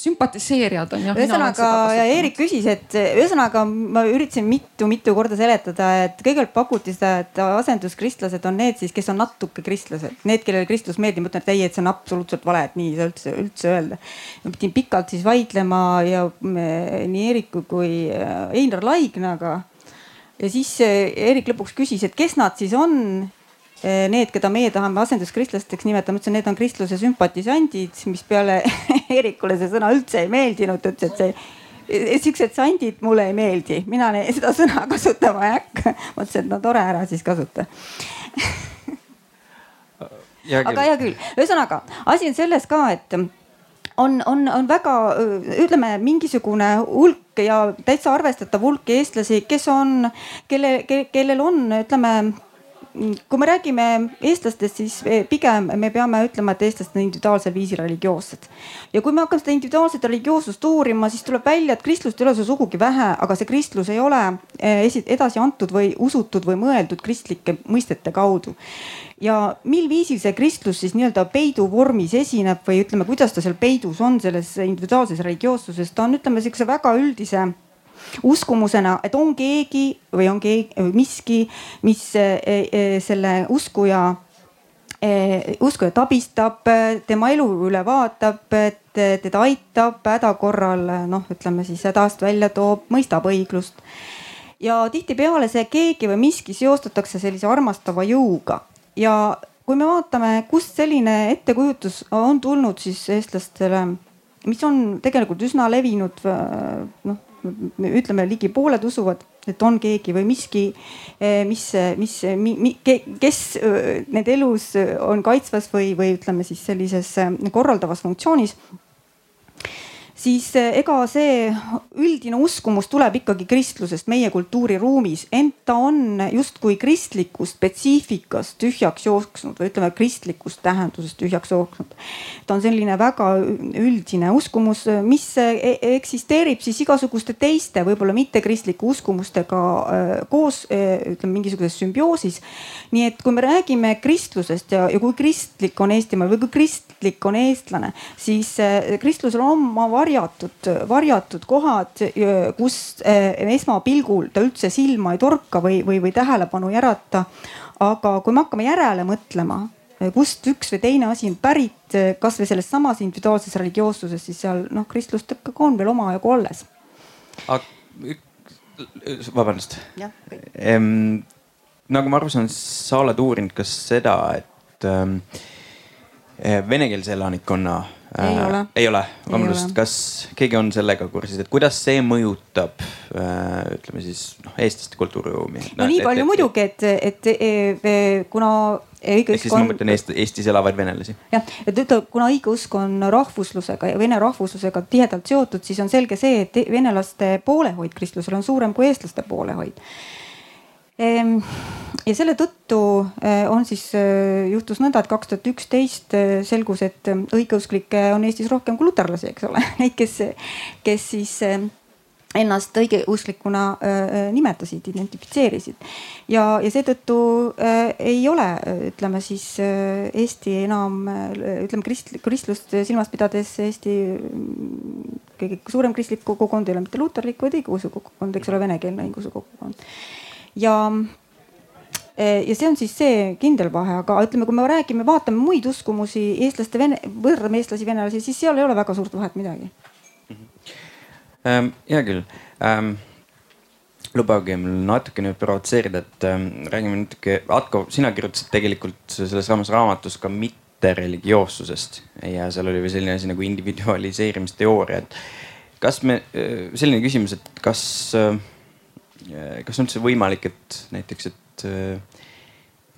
sümpatiseerijad on jah. ühesõnaga ja Eerik küsis, et ühesõnaga ma üritasin mitu-mitu korda seletada, et kõigepealt pakuti seda, et asenduskristlased on need siis, kes on natuke kristlased, need, kellele kristlus meeldib. ma ütlen, et ei, et see on absoluutselt vale, et nii ei saa üldse, üldse öelda. ma pidin pikalt siis vaidlema ja nii Eeriku kui äh, Einar Laignaga. ja siis äh, Eerik lõpuks küsis, et kes nad siis on need, keda meie tahame asenduskristlasteks nimetama, ütlesin, need on kristluse sümpatisandid, mis peale [LAUGHS] Eerikule see sõna üldse ei meeldinud, ütles, et see eh, siuksed sandid mulle ei meeldi, mina seda sõna [LAUGHS] kasutama ei hakka. mõtlesin, et no tore, ära siis kasuta. [LAUGHS] Aga hea küll, ühesõnaga asi on selles ka, et on, on, on väga, ütleme mingisugune hulk ja täitsa arvestatav hulk eestlasi, kes on, kelle, kellel on, ütleme kui me räägime eestlastest, siis pigem me peame ütlema, et eestlased on individuaalsel viisil religioossed. ja kui me hakkame seda individuaalset religioossust uurima, siis tuleb välja, et kristlust ei ole seal sugugi vähe, aga see kristlus ei ole eh, edasi antud või usutud või mõeldud kristlike mõistete kaudu. ja mil viisil see kristlus siis nii-öelda peidu vormis esineb või ütleme, kuidas ta seal peidus on selles individuaalses religioossuses, ta on, ütleme sihukese väga üldise uskumusena, et on keegi või on keegi, miski, mis eh, eh, selle uskuja eh, uskujat abistab, tema elu üle vaatab, et teda aitab häda korral, noh, ütleme siis hädast välja toob, mõistab õiglust. ja tihtipeale see keegi või miski seostatakse sellise armastava jõuga ja kui me vaatame, kust selline ettekujutus on tulnud siis eestlastele, mis on tegelikult üsna levinud noh ütleme, ligi pooled usuvad, et on keegi või miski, eh, mis, mis, kes eh, nende elus on kaitsvas või, või ütleme siis sellises eh, korraldavas funktsioonis. Siis eh, ega see üldine uskumus tuleb ikkagi kristlusest meie kultuuriruumis, ent ta on justkui kristlikust spetsiifikast tühjaks jooksnud või ütleme kristlikust tähendusest tühjaks jooksnud. ta on selline väga üldine uskumus, mis e-, eksisteerib siis igasuguste teiste, võib-olla mittekristlike uskumustega eh, koos, eh, ütleme mingisuguses sümbioosis. nii et kui me räägime kristlusest ja, ja kui kristlik on Eestimaa või kui kristlik on eestlane, siis kristlusel on oma varjatud, varjatud kohad, kus eh, esmapilgul ta üldse silma ei torka või, või, või tähelepanu ei ärata. aga kui me hakkame järele mõtlema, kust üks või teine asi on pärit, kasvõi selles samas individuaalses religioossuses, siis seal noh, kristlust ikkagi on veel omajagu alles. vabandust. nagu ma aru saan, sa oled uurinud ka seda, et ähm, venekeelse elanikkonna ei äh, ole. ei ole, vabandust, kas keegi on sellega kursis, et kuidas see mõjutab äh, ütleme siis noh, eestlaste kultuuriruumi? no nii palju et, muidugi, et, et, et kuna õigeusk on. ehk siis ma mõtlen Eest, Eestis elavaid venelasi. jah, et ütle, kuna õigeusk on rahvuslusega ja vene rahvuslusega tihedalt seotud, siis on selge see, et venelaste poolehoid kristlusel on suurem kui eestlaste poolehoid ja selle tõttu eh, on siis, eh, juhtus nõnda, et kaks tuhat üksteist eh, selgus, et õigeusklikke on Eestis rohkem kui luterlasi, eks ole, [LAUGHS] neid, kes, kes siis ennast õigeuslikuna nimetasid, identifitseerisid. ja, ja seetõttu ei ole, ütleme siis Eesti enam, ütleme krist-, kristlust silmas pidades Eesti mm, kõige suurem kristlik kogukond ei ole mitte luterlik, vaid õigeusu kogukond, eks ole, venekeelne õigeusu kogukond ja e, ja see on siis see kindel vahe, aga ütleme, kui me räägime, vaatame muid uskumusi, eestlaste, vene, võrdleme eestlasi, venelasi, siis seal ei ole väga suurt vahet midagi mm. -hmm. hea küll ähm,. lubage mul natukene provotseerida, et ähm, räägime natuke, Atko, sina kirjutasid tegelikult selles samas raamatus ka mittereligioossusest ja seal oli veel selline asi nagu individualiseerimisteooria, et kas me, selline küsimus, et kas äh, kas on üldse võimalik, et näiteks, et,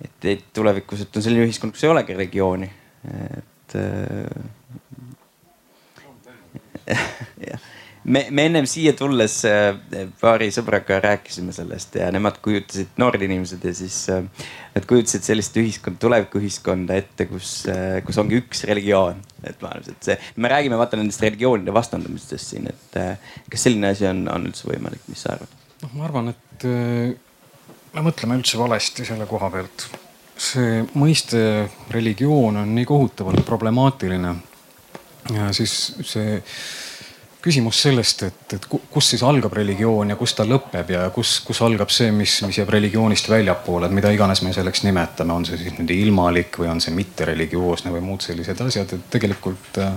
et, et tulevikus, et on selline ühiskond, kus ei olegi religiooni, et. jah, [LAUGHS] me, me ennem siia tulles paari sõbraga rääkisime sellest ja nemad kujutasid, noored inimesed ja siis nad kujutasid sellist ühiskonda, tulevikuühiskonda ette, kus, kus ongi üks religioon. et ma arvan, et see, me räägime vaata nendest religioonide vastandamistest siin, et kas selline asi on, on üldse võimalik, mis sa arvad? Noh, ma arvan, et äh, me mõtleme üldse valesti selle koha pealt. see mõiste religioon on nii kohutavalt problemaatiline. ja siis see küsimus sellest, et, et kus siis algab religioon ja kus ta lõpeb ja kus, kus algab see, mis, mis jääb religioonist väljapoole, et mida iganes me selleks nimetame, on see siis nüüd ilmalik või on see mittereligioosne või muud sellised asjad, et tegelikult äh,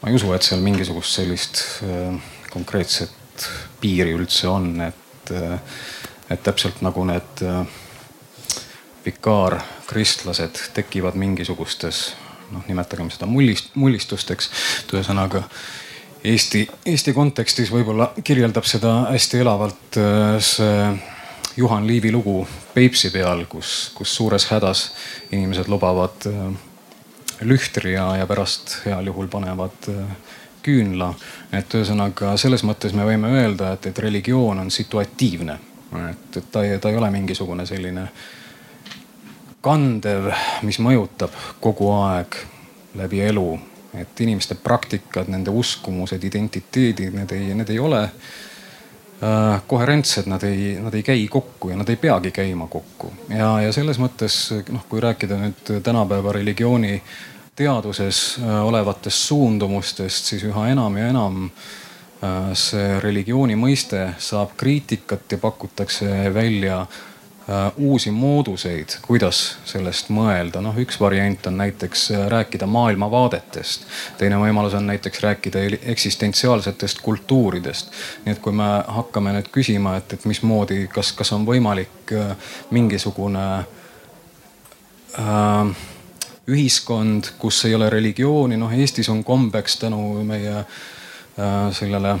ma ei usu, et seal mingisugust sellist äh, konkreetset piiri üldse on, et, et täpselt nagu need äh, vikaarkristlased tekivad mingisugustes noh, nimetagem seda mullist, mullistusteks. et ühesõnaga Eesti, Eesti kontekstis võib-olla kirjeldab seda hästi elavalt äh, see Juhan Liivi lugu Peipsi peal, kus, kus suures hädas inimesed lubavad äh, lühtri ja, ja pärast heal juhul panevad küünla. et ühesõnaga selles mõttes me võime öelda, et, et religioon on situatiivne. et, et ta ei, ta ei ole mingisugune selline kandev, mis mõjutab kogu aeg läbi elu. et inimeste praktikad, nende uskumused, identiteedid, need ei, need ei ole äh, koherentsed, nad ei, nad ei käi kokku ja nad ei peagi käima kokku. ja, ja selles mõttes noh, kui rääkida nüüd tänapäeva religiooni äh, teaduses äh, olevatest suundumustest, siis üha enam ja enam äh, see religiooni mõiste saab kriitikat ja pakutakse välja äh, uusi mooduseid, kuidas sellest mõelda. noh, üks variant on näiteks rääkida maailmavaadetest, teine võimalus on näiteks rääkida eksistentsiaalsetest kultuuridest. nii et kui me hakkame nüüd küsima, et, et mismoodi, kas, kas on võimalik mingisugune äh, ühiskond, kus ei ole religiooni, noh Eestis on kombeks tänu meie äh, sellele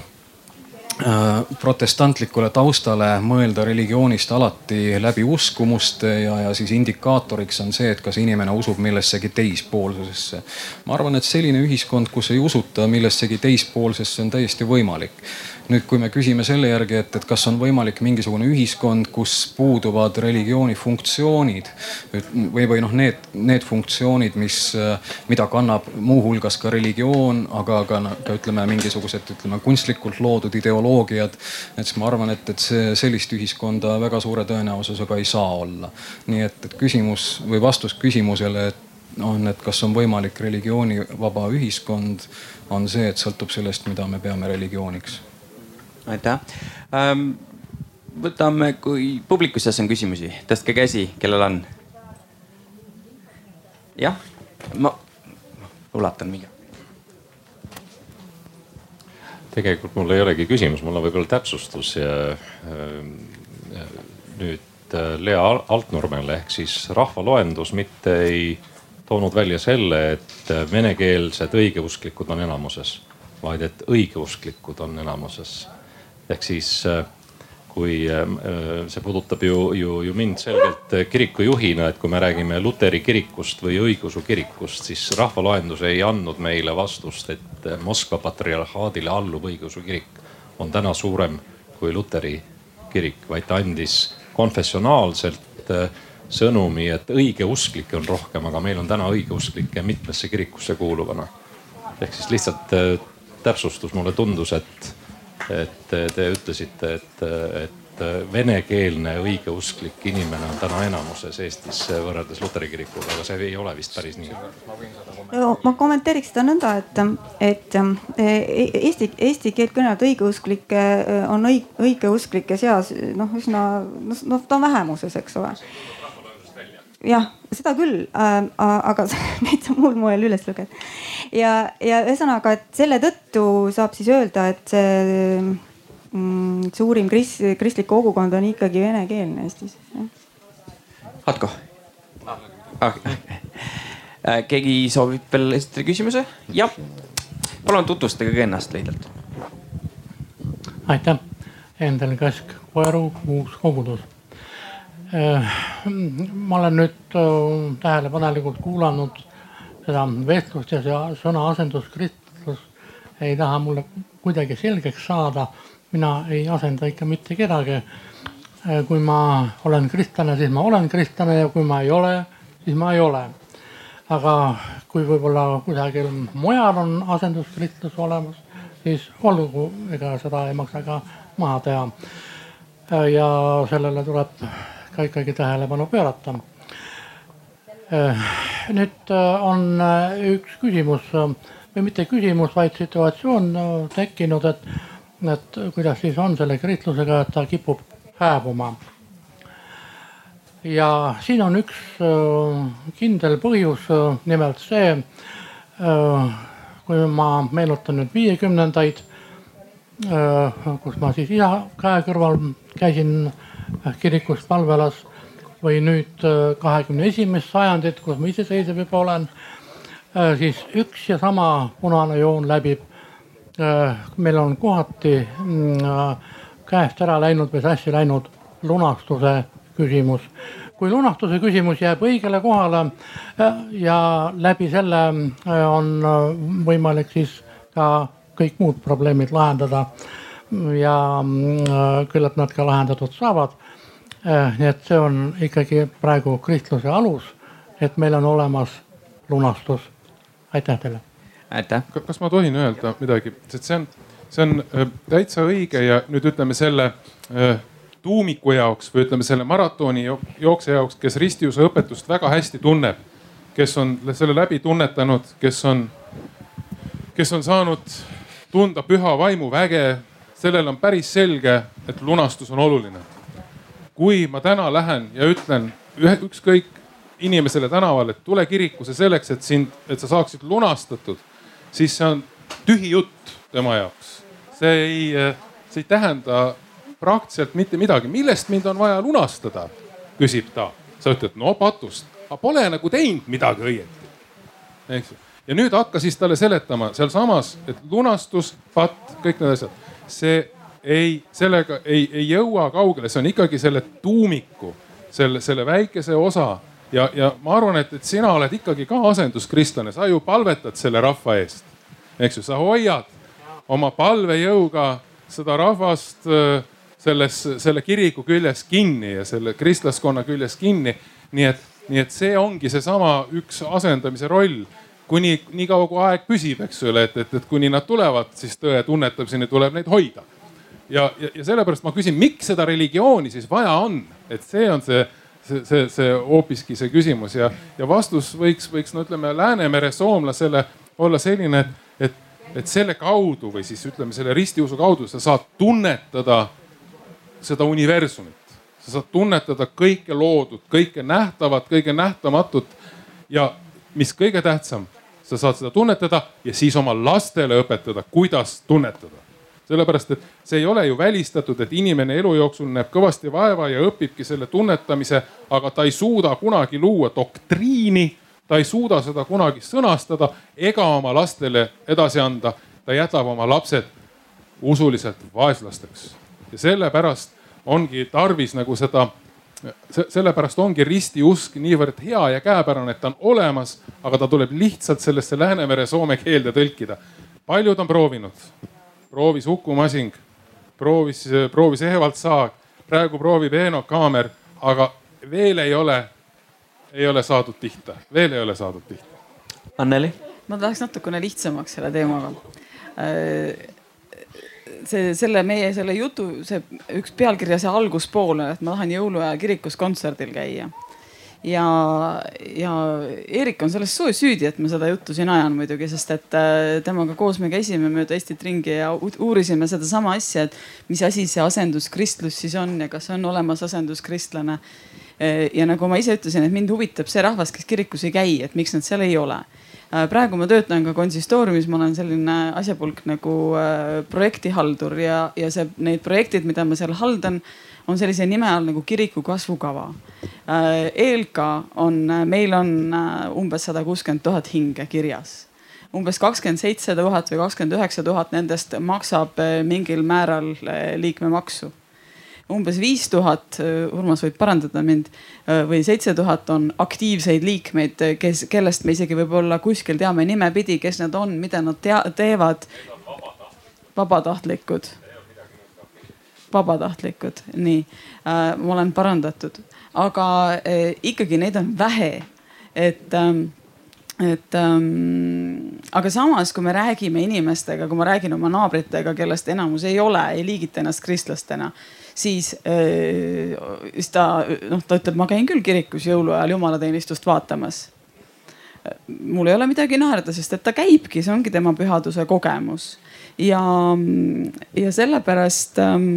Äh, protestantlikule taustale mõelda religioonist alati läbi uskumuste ja, ja siis indikaatoriks on see, et kas inimene usub millessegi teispoolsusesse. ma arvan, et selline ühiskond, kus ei usuta millessegi teispoolsesse, on täiesti võimalik nüüd, kui me küsime selle järgi, et, et kas on võimalik mingisugune ühiskond, kus puuduvad religiooni funktsioonid või, või noh, need, need funktsioonid, mis, mida kannab muuhulgas ka religioon, aga ka, ka ütleme, mingisugused, ütleme kunstlikult loodud ideoloogiad. et siis ma arvan, et, et see sellist ühiskonda väga suure tõenäosusega ei saa olla. nii et, et küsimus või vastus küsimusele, et on, et kas on võimalik religioonivaba ühiskond, on see, et sõltub sellest, mida me peame religiooniks aitäh ähm,. võtame, kui publiku seas on küsimusi, tõstke käsi, kellel on. jah, ma ulatan mingi tegelikult mul ei olegi küsimus, mul on võib-olla täpsustus ja äh, nüüd äh, Lea Altnurmele ehk siis rahvaloendus mitte ei toonud välja selle, et venekeelsed õigeusklikud on enamuses, vaid et õigeusklikud on enamuses ehk siis äh, kui äh, äh, see puudutab ju, ju, ju mind selgelt kirikujuhina, et kui me räägime luteri kirikust või õigeusu kirikust, siis rahvaloendus ei andnud meile vastust, et Moskva patriarhaadile alluv õigeusu kirik on täna suurem kui luteri kirik, vaid ta andis konfessionaalselt sõnumi, et õigeusklikke on rohkem, aga meil on täna õigeusklikke mitmesse kirikusse kuuluvana. ehk siis lihtsalt täpsustus, mulle tundus, et et te ütlesite, et, et venekeelne õigeusklik inimene on täna enamuses Eestis võrreldes luteri kirikuga, aga see ei ole vist päris nii. ma kommenteeriks seda nõnda, et, et eesti, eesti keelt kõnelevad õigeusklikke on õig, õigeusklike seas noh, üsna noh, ta on vähemuses, eks ole jah, seda küll äh,, aga [LAUGHS] neid saab muul moel üles lugeda. ja, ja ühesõnaga, et selle tõttu saab siis öelda, et see mm, suurim krist, kristlik kogukond on ikkagi venekeelne Eestis. Atko ah.. keegi soovib veel esitada küsimuse? jah, palun tutvustage ka ennast lühidalt. aitäh, Endel Kask, Koeru uus kogudus Äh, ma olen nüüd äh, tähelepanelikult kuulanud seda vestlust ja see sõna asenduskristlus ei taha mulle kuidagi selgeks saada. mina ei asenda ikka mitte kedagi. Äh, kui ma olen kristlane, siis ma olen kristlane ja kui ma ei ole, siis ma ei ole. aga kui võib-olla kusagil mujal on asenduskristlus olemas, siis olgu, ega seda ei maksa ka maha teha. ja sellele tuleb ka ikkagi tähelepanu pöörata. Äh, nüüd äh, on äh, üks küsimus või mitte küsimus, vaid situatsioon tekkinud, et, et kuidas siis on selle kristlusega, et ta kipub hääbuma. ja siin on üks kindel põhjus, nimelt see, kui ma meenutan nüüd viiekümnendaid, kus ma siis isa käe kõrval käisin kirikus palvelas või nüüd äh, kahekümne esimest sajandit, kus ma iseseisev juba olen, äh, siis üks ja sama punane joon läbib. Meil on kohati mm, käest ära läinud või sassi läinud lunastuse küsimus. kui lunastuse küsimus jääb õigele kohale ja läbi selle on võimalik siis ka kõik muud probleemid lahendada ja mm, küllap nad ka lahendatud saavad Äh, nii et see on ikkagi praegu kristluse alus, et meil on olemas lunastus. aitäh teile. aitäh. kas ma tohin öelda midagi, sest see on, see on äh, täitsa õige ja nüüd ütleme selle äh, tuumiku jaoks või ütleme selle maratoni jooksja jaoks, kes ristiuse õpetust väga hästi tunneb, kes on selle läbi tunnetanud, kes on, kes on saanud tunda püha vaimu väge, sellel on päris selge, et lunastus on oluline kui ma täna lähen ja ütlen ühe, ükskõik inimesele tänaval, et tule kirikusse selleks, et sind, et sa saaksid lunastatud, siis see on tühi jutt tema jaoks. see ei, see ei tähenda praktiliselt mitte midagi. millest mind on vaja lunastada, küsib ta. sa ütled, no patust, aga pole nagu teinud midagi õieti. eks ju. ja nüüd hakka siis talle seletama sealsamas, et lunastus, patt, kõik need asjad, see ei, sellega ei, ei jõua kaugele, see on ikkagi selle tuumiku, selle, selle väikese osa ja, ja ma arvan, et, et sina oled ikkagi ka asenduskristlane, sa ju palvetad selle rahva eest. eks ju, sa hoiad oma palvejõuga seda rahvast äh, selles, selle kiriku küljes kinni ja selle kristlaskonna küljes kinni. nii et, nii et see ongi seesama üks asendamise roll kuni niikaua kui aeg püsib, eks ole, et, et, et kuni nad tulevad, siis tõe tunnetamiseni tuleb neid hoida. ja, ja, ja sellepärast ma küsin, miks seda religiooni siis vaja on, et see on see see, see, see hoopiski see küsimus ja, ja vastus võiks, võiks no ütleme Läänemere soomlasele olla selline, et, et, et selle kaudu või siis ütleme selle ristiusu kaudu sa saad tunnetada seda universumit. sa saad tunnetada kõike loodut, kõike nähtavat, kõige nähtamatut ja mis kõige tähtsam, sa saad seda tunnetada ja siis oma lastele õpetada, kuidas tunnetada sellepärast et see ei ole ju välistatud, et inimene elu jooksul näeb kõvasti vaeva ja õpibki selle tunnetamise, aga ta ei suuda kunagi luua doktriini, ta ei suuda seda kunagi sõnastada ega oma lastele edasi anda. ta jätab oma lapsed usuliselt vaeslasteks ja sellepärast ongi tarvis nagu seda sellepärast ongi ristiusk niivõrd hea ja käepärane, et ta on olemas, aga ta tuleb lihtsalt sellesse Läänemere soome keelde tõlkida. paljud on proovinud, proovis Uku Masing, proovis, proovis Evald Saag, praegu proovib Eeno Kaamer, aga veel ei ole, ei ole saadud pihta, veel ei ole saadud pihta. Anneli? ma tahaks natukene lihtsamaks selle teemaga. See, selle meie selle jutu, see üks pealkirja, see alguspool on, et ma tahan jõuluaja kirikus kontserdil käia ja, ja Eerik on selles süüdi, et ma seda juttu siin ajan muidugi, sest et äh, temaga koos me käisime mööda Eestit ringi ja uurisime sedasama asja, et mis asi see asenduskristlus siis on ja kas on olemas asenduskristlane. Äh, ja nagu ma ise ütlesin, et mind huvitab see rahvas, kes kirikus ei käi, et miks nad seal ei ole praegu ma töötan ka konsistooriumis, ma olen selline asjapulk nagu projektihaldur ja, ja see, need projektid, mida ma seal haldan on sellise nime all nagu kiriku kasvukava. Äh, on, äh, meil on äh, umbes sada kuuskümmend tuhat hinge kirjas umbes kakskümmend seitse tuhat või kakskümmend üheksa tuhat nendest maksab mingil määral liikmemaksu. Umbes viis tuhat, Urmas võib parandada mind, või seitse tuhat on aktiivseid liikmeid, kes, kellest me isegi võib-olla kuskil teame nimepidi, kes nad on, mida nad tea, teevad. vabatahtlikud vabatahtlikud, nii äh,. ma olen parandatud, aga äh, ikkagi neid on vähe, et ähm, et ähm, aga samas, kui me räägime inimestega, kui ma räägin oma naabritega, kellest enamus ei ole, ei liigita ennast kristlastena, äh,, siis ta noh, ta ütleb, ma käin küll kirikus jõuluajal jumalateenistust vaatamas. mul ei ole midagi naerda, sest et ta käibki, see ongi tema pühaduse kogemus ja, ja sellepärast ähm,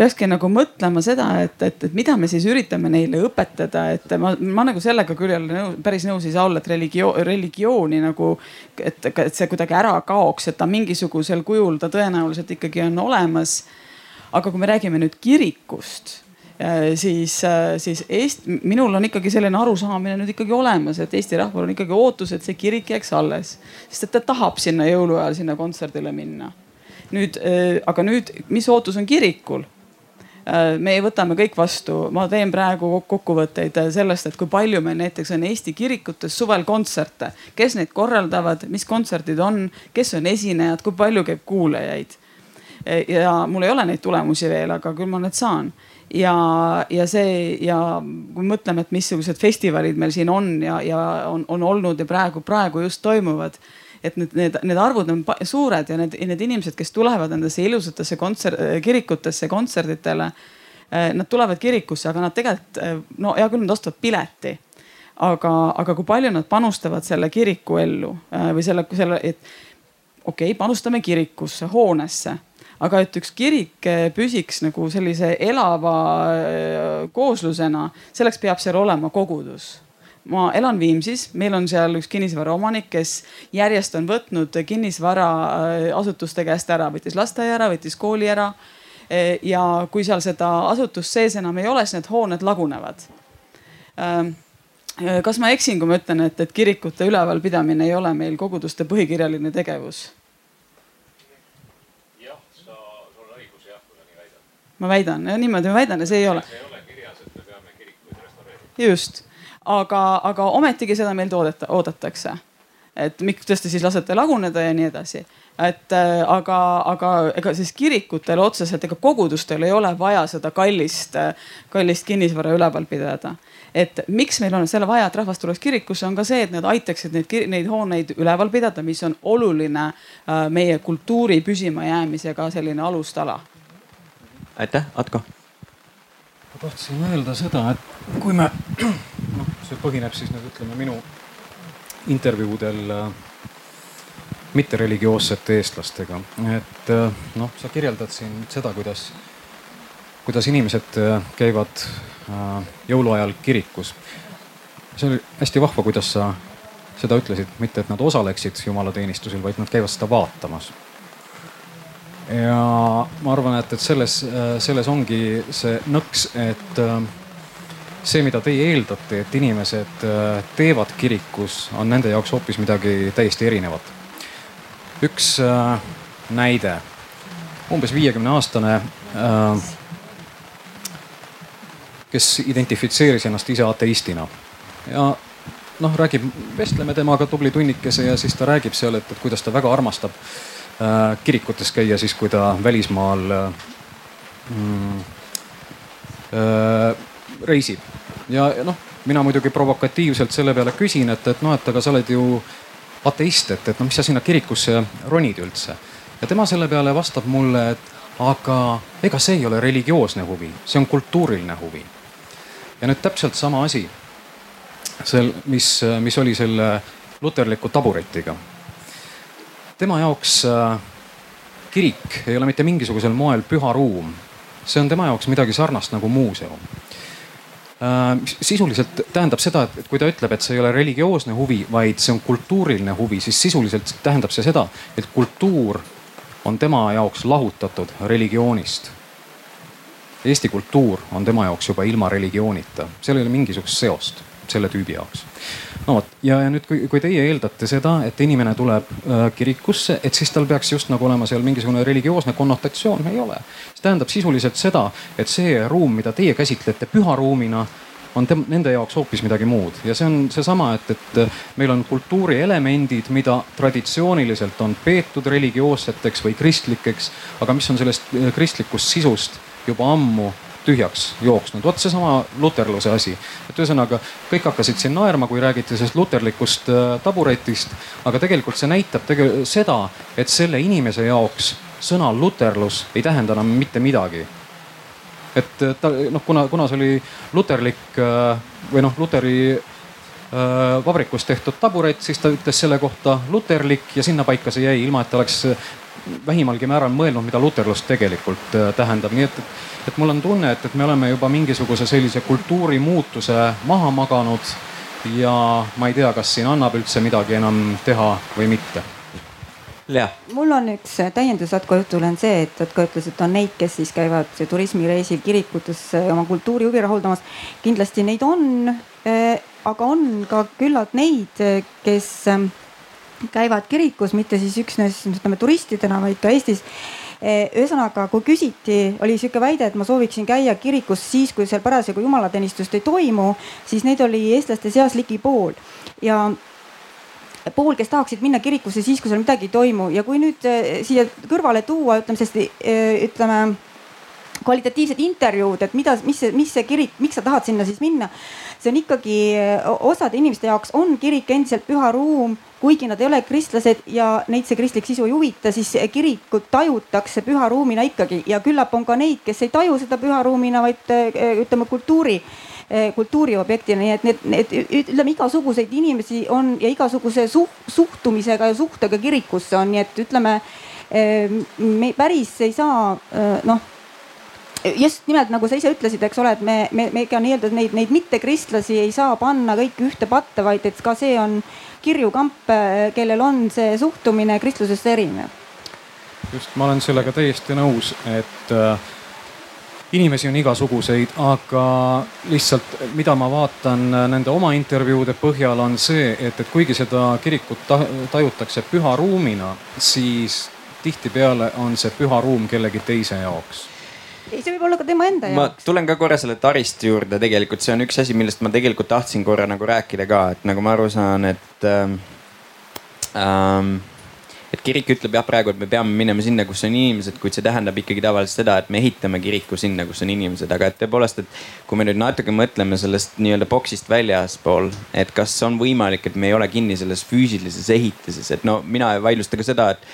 peakski nagu mõtlema seda, et, et, et mida me siis üritame neile õpetada, et ma, ma nagu sellega küll jälle nõus, päris nõus ei saa olla, et religioon, religiooni nagu, et, et see kuidagi ära kaoks, et ta mingisugusel kujul ta tõenäoliselt ikkagi on olemas. aga kui me räägime nüüd kirikust äh, siis, äh, siis Eesti, minul on ikkagi selline arusaamine nüüd ikkagi olemas, et Eesti rahval on ikkagi ootus, et see kirik jääks alles, sest et ta tahab sinna jõuluajal sinna kontserdile minna. nüüd, äh, aga nüüd, mis ootus on kirikul? Äh, me võtame kõik vastu, ma teen praegu kokkuvõtteid sellest, et kui palju meil näiteks on Eesti kirikutes suvel kontserte, kes neid korraldavad, mis kontserdid on, kes on esinejad, kui palju käib kuulajaid. ja mul ei ole neid tulemusi veel, aga küll ma need saan. Ja, ja see ja kui mõtleme, et missugused festivalid meil siin on ja, ja on, on olnud ja praegu, praegu just toimuvad et need, need, need arvud on suured ja need, need inimesed, kes tulevad nendesse ilusatesse kontsert, kirikutesse kontserditele. Eh, nad tulevad kirikusse, aga nad tegelikult eh, no hea küll, nad ostavad pileti. aga, aga kui palju nad panustavad selle kiriku ellu eh, või selle, selle, et okei okay,, panustame kirikusse, hoonesse aga et üks kirik püsiks nagu sellise elava kooslusena, selleks peab seal olema kogudus ma elan Viimsis, meil on seal üks kinnisvaraomanik, kes järjest on võtnud kinnisvaraasutuste käest ära, võttis lasteaia ära, võttis kooli ära. E, ja kui seal seda asutust sees enam ei ole, siis need hooned lagunevad. Ähm, e, kas ma eksin, kui ma ütlen, et, et kirikute ülevalpidamine ei ole meil koguduste põhikirjaline tegevus? ma väidan, niimoodi ma väidan ja see ei ole. just, aga, aga ometigi seda meilt oodata, oodatakse. et miks te siis lasete laguneda ja nii edasi et äh, aga, aga ega siis kirikutel otseselt ega kogudustel ei ole vaja seda kallist, äh, kallist kinnisvara üleval pidada. et miks meil on selle vaja, et rahvas tuleks kirikusse, on ka see, et nad aitaksid neid, neid hooneid üleval pidada, mis on oluline äh, meie kultuuri püsimajäämisega selline alustala. aitäh, Atko. Ma tahtsin öelda seda, et kui me, [CLEARS THROAT] noh, see põhineb siis nüüd ütleme minu intervjuudel äh, mittereligioossete eestlastega, et äh, noh, sa kirjeldad siin seda, kuidas, kuidas inimesed äh, käivad jõuluajal kirikus. see oli hästi vahva, kuidas sa seda ütlesid, mitte et nad osaleksid jumalateenistusel, vaid nad käivad seda vaatamas. Ja ma arvan, et, et selles, selles ongi see nõks, et see, mida teie eeldate, et inimesed teevad kirikus, on nende jaoks hoopis midagi täiesti erinevat. Üks äh, näide, umbes viiekümne aastane äh,, kes identifitseeris ennast ise ateistina. Ja noh, räägib, vestleme temaga tubli tunnikese ja siis ta räägib seal, et, et kuidas ta väga armastab. äh, kirikutes käia siis, kui ta välismaal äh, mm, äh, reisib. ja, noh, mina muidugi provokatiivselt selle peale küsin, et, et noh, et aga sa oled ju äh, ateist, et, et no mis sa sinna kirikusse ronid üldse. ja tema selle peale vastab mulle, et aga ega see ei ole religioosne huvi, see on kultuuriline huvi. ja nüüd täpselt sama asi, sel, mis, mis oli selle luterliku taburetiga. Tema jaoks äh, kirik ei ole mitte mingisugusel moel püha ruum. see on tema jaoks midagi sarnast nagu muuseum Äh, sisuliselt tähendab seda, et kui ta ütleb, et see ei ole religioosne huvi, vaid see on kultuuriline huvi, siis sisuliselt tähendab see seda, et kultuur on tema jaoks lahutatud religioonist. Eesti kultuur on tema jaoks juba ilma religioonita, seal ei ole mingisugust seost selle tüübi jaoks. No vot ja, ja nüüd, kui, kui teie eeldate seda, et inimene tuleb äh, kirikusse, et siis tal peaks just nagu olema seal mingisugune religioosne konnotatsioon, ei ole. see tähendab sisuliselt seda, et see ruum, mida teie käsitlete püharuumina on tem-, nende jaoks hoopis midagi muud ja see on seesama, et, et meil on kultuurielemendid, mida traditsiooniliselt on peetud religioosseteks või kristlikeks, aga mis on sellest äh, kristlikust sisust juba ammu tühjaks jooksnud. vot seesama luterluse asi, et ühesõnaga kõik hakkasid siin naerma, kui räägiti sellest luterlikust äh, taburetist, aga tegelikult see näitab tegelikult seda, et selle inimese jaoks sõna luterlus ei tähenda enam mitte midagi. et äh, ta noh, kuna, kuna see oli luterlik äh, või noh, luteri vabrikus tehtud taburet, siis ta ütles selle kohta luterlik ja sinnapaika see jäi, ilma et ta oleks vähimalgi määral mõelnud, mida luterlus tegelikult tähendab, nii et et mul on tunne, et, et me oleme juba mingisuguse sellise kultuurimuutuse maha maganud ja ma ei tea, kas siin annab üldse midagi enam teha või mitte. Lea. mul on üks täiendus Atko jutule on see, et Atko ütles, et on neid, kes siis käivad turismireisil kirikutes oma kultuurihuvi rahuldamas. kindlasti neid on, eh, aga on ka küllalt neid, kes käivad kirikus mitte siis üksnes ütleme turistidena, vaid ka Eestis. Eh, ühesõnaga, kui küsiti, oli sihuke väide, et ma sooviksin käia kirikus siis, kui seal parasjagu jumalateenistust ei toimu, siis neid oli eestlaste seas ligi pool. Ja pool, kes tahaksid minna kirikusse siis, kui seal midagi ei toimu. Ja kui nüüd eh, siia kõrvale tuua, ütleme, sest eh, ütleme kvalitatiivsed intervjuud, et mida, mis mis see kirik, miks sa tahad sinna siis minna. see on ikkagi osade inimeste jaoks on kirik endiselt püha ruum kuigi nad ei ole kristlased ja neid see kristlik sisu ei huvita, siis kirikut tajutakse püha ruumina ikkagi. Ja küllap on ka neid, kes ei taju seda püha ruumina, vaid ütleme kultuuri kultuuriobjektina, nii et need, need ütleme igasuguseid inimesi on ja igasuguse suht, suhtumisega ja suhtega kirikusse on, nii et ütleme me päris ei saa noh just nimelt nagu sa ise ütlesid, eks ole, et me, me, me ka nii-öelda neid, neid mittekristlasi ei saa panna kõiki ühte patta, vaid et ka see on kirju kamp, kellel on see suhtumine kristlusesse erinev. just, ma olen sellega täiesti nõus, et äh, inimesi on igasuguseid, aga lihtsalt, mida ma vaatan nende oma intervjuude põhjal, on see, et, et kuigi seda kirikut tajutakse püha ruumina, siis tihtipeale on see püha ruum kellegi teise jaoks ei, see võib olla ka tema enda ma jaoks. tulen ka korra selle taristu juurde, tegelikult see on üks asi, millest ma tegelikult tahtsin korra nagu rääkida ka, et nagu ma aru saan, et ähm,. Ähm, et kirik ütleb jah, praegu, et me peame minema sinna, kus on inimesed, kuid see tähendab ikkagi tavaliselt seda, et me ehitame kiriku sinna, kus on inimesed, aga et tõepoolest, et kui me nüüd natuke mõtleme sellest nii-öelda boksist väljaspool, et kas on võimalik, et me ei ole kinni selles füüsilises ehitises, et no mina ei vaidlusta ka seda, et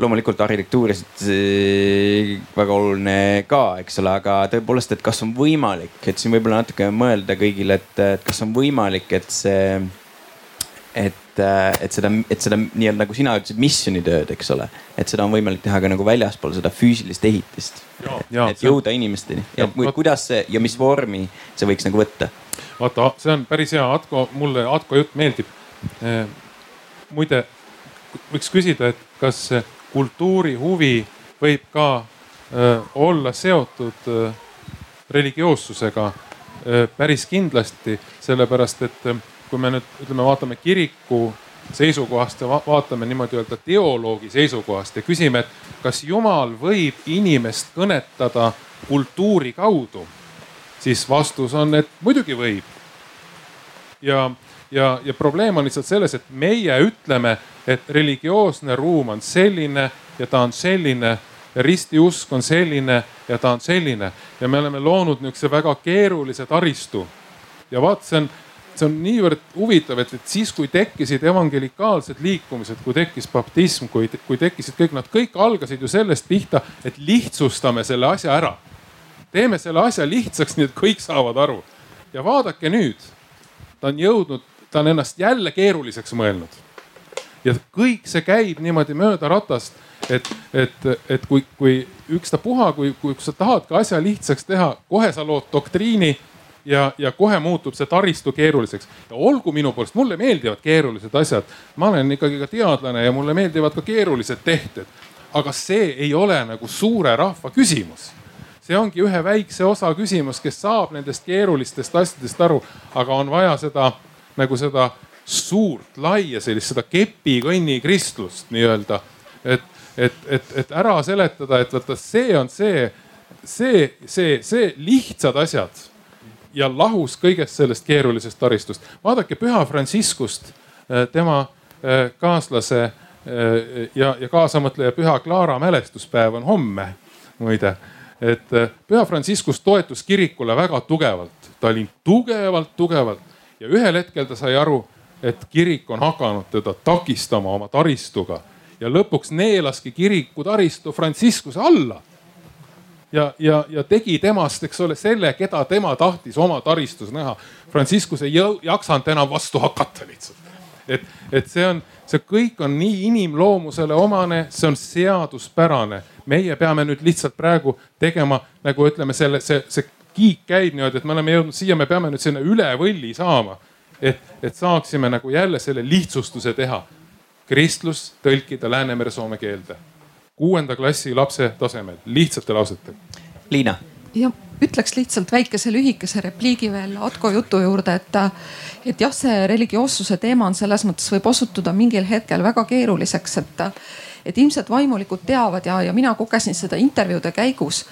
loomulikult arhitektuuriliselt väga oluline ka, eks ole, aga tõepoolest, et kas on võimalik, et siin võib-olla natuke mõelda kõigile, et, et kas on võimalik, et see, et, et seda, et seda nii-öelda nagu sina ütlesid, missioonitööd, eks ole, et seda on võimalik teha ka nagu väljaspool seda füüsilist ehitist. et jõuda inimesteni ja, ja kuidas see ja mis vormi see võiks nagu võtta? vaata, see on päris hea, Atko, mulle Atko jutt meeldib. muide, võiks küsida, et kas kultuurihuvi võib ka öö, olla seotud öö, religioossusega päris kindlasti, sellepärast et kui me nüüd ütleme, vaatame kiriku seisukohast ja vaatame niimoodi öelda teoloogi seisukohast ja küsime, et kas Jumal võib inimest kõnetada kultuuri kaudu, siis vastus on, et muidugi võib. ja, ja, ja probleem on lihtsalt selles, et meie ütleme, et religioosne ruum on selline ja ta on selline ja ristiusk on selline ja ta on selline ja me oleme loonud niisuguse väga keerulise taristu. ja vaat see on see on niivõrd huvitav, et, et siis, kui tekkisid evangelikaalsed liikumised, kui tekkis baptism, kui, kui tekkisid kõik, nad kõik algasid ju sellest pihta, et lihtsustame selle asja ära. teeme selle asja lihtsaks, nii et kõik saavad aru. ja vaadake nüüd, ta on jõudnud, ta on ennast jälle keeruliseks mõelnud. Ja kõik see käib niimoodi mööda ratast, et, et, et kui, kui ükstapuha, kui, kui sa tahadki asja lihtsaks teha, kohe sa lood doktriini ja, ja kohe muutub see taristu keeruliseks. ja olgu minu poolest, mulle meeldivad keerulised asjad. ma olen ikkagi ka teadlane ja mulle meeldivad ka keerulised tehted. aga see ei ole nagu suure rahva küsimus. see ongi ühe väikse osa küsimus, kes saab nendest keerulistest asjadest aru, aga on vaja seda nagu seda suurt, laia sellist, seda kepikõnni kristlust nii-öelda. et, et, et, et ära seletada, et vaata, see on see, see, see, see lihtsad asjad ja lahus kõigest sellest keerulisest taristust. vaadake Püha Franciscust, äh, tema äh, kaaslase äh, ja, ja kaasamõtleja Püha Clara mälestuspäev on homme muide. et Püha Franciscus toetus kirikule väga tugevalt, ta oli tugevalt, tugevalt ja ühel hetkel ta sai aru, et kirik on hakanud teda takistama oma taristuga ja lõpuks neelaski kiriku taristu Franciscuse alla ja, ja, ja tegi temast, eks ole, selle, keda tema tahtis oma taristus näha. Franciscus ei jaksanud enam vastu hakata lihtsalt. et, et see on, see kõik on nii inimloomusele omane, see on seaduspärane. meie peame nüüd lihtsalt praegu tegema nagu ütleme selle, see, see kiik käib niimoodi, et me oleme jõudnud siia, me peame nüüd sinna üle võlli saama. Et, et saaksime nagu jälle selle lihtsustuse teha. kristlus tõlkida läänemere soome keelde kuuenda klassi lapse tasemel, lihtsate lausetega. Liina. ja ütleks lihtsalt väikese lühikese repliigi veel Atko jutu juurde, et, et jah, see religioossuse teema on selles mõttes võib osutuda mingil hetkel väga keeruliseks, et, et ilmselt vaimulikud teavad ja, ja mina kogesin seda intervjuude käigus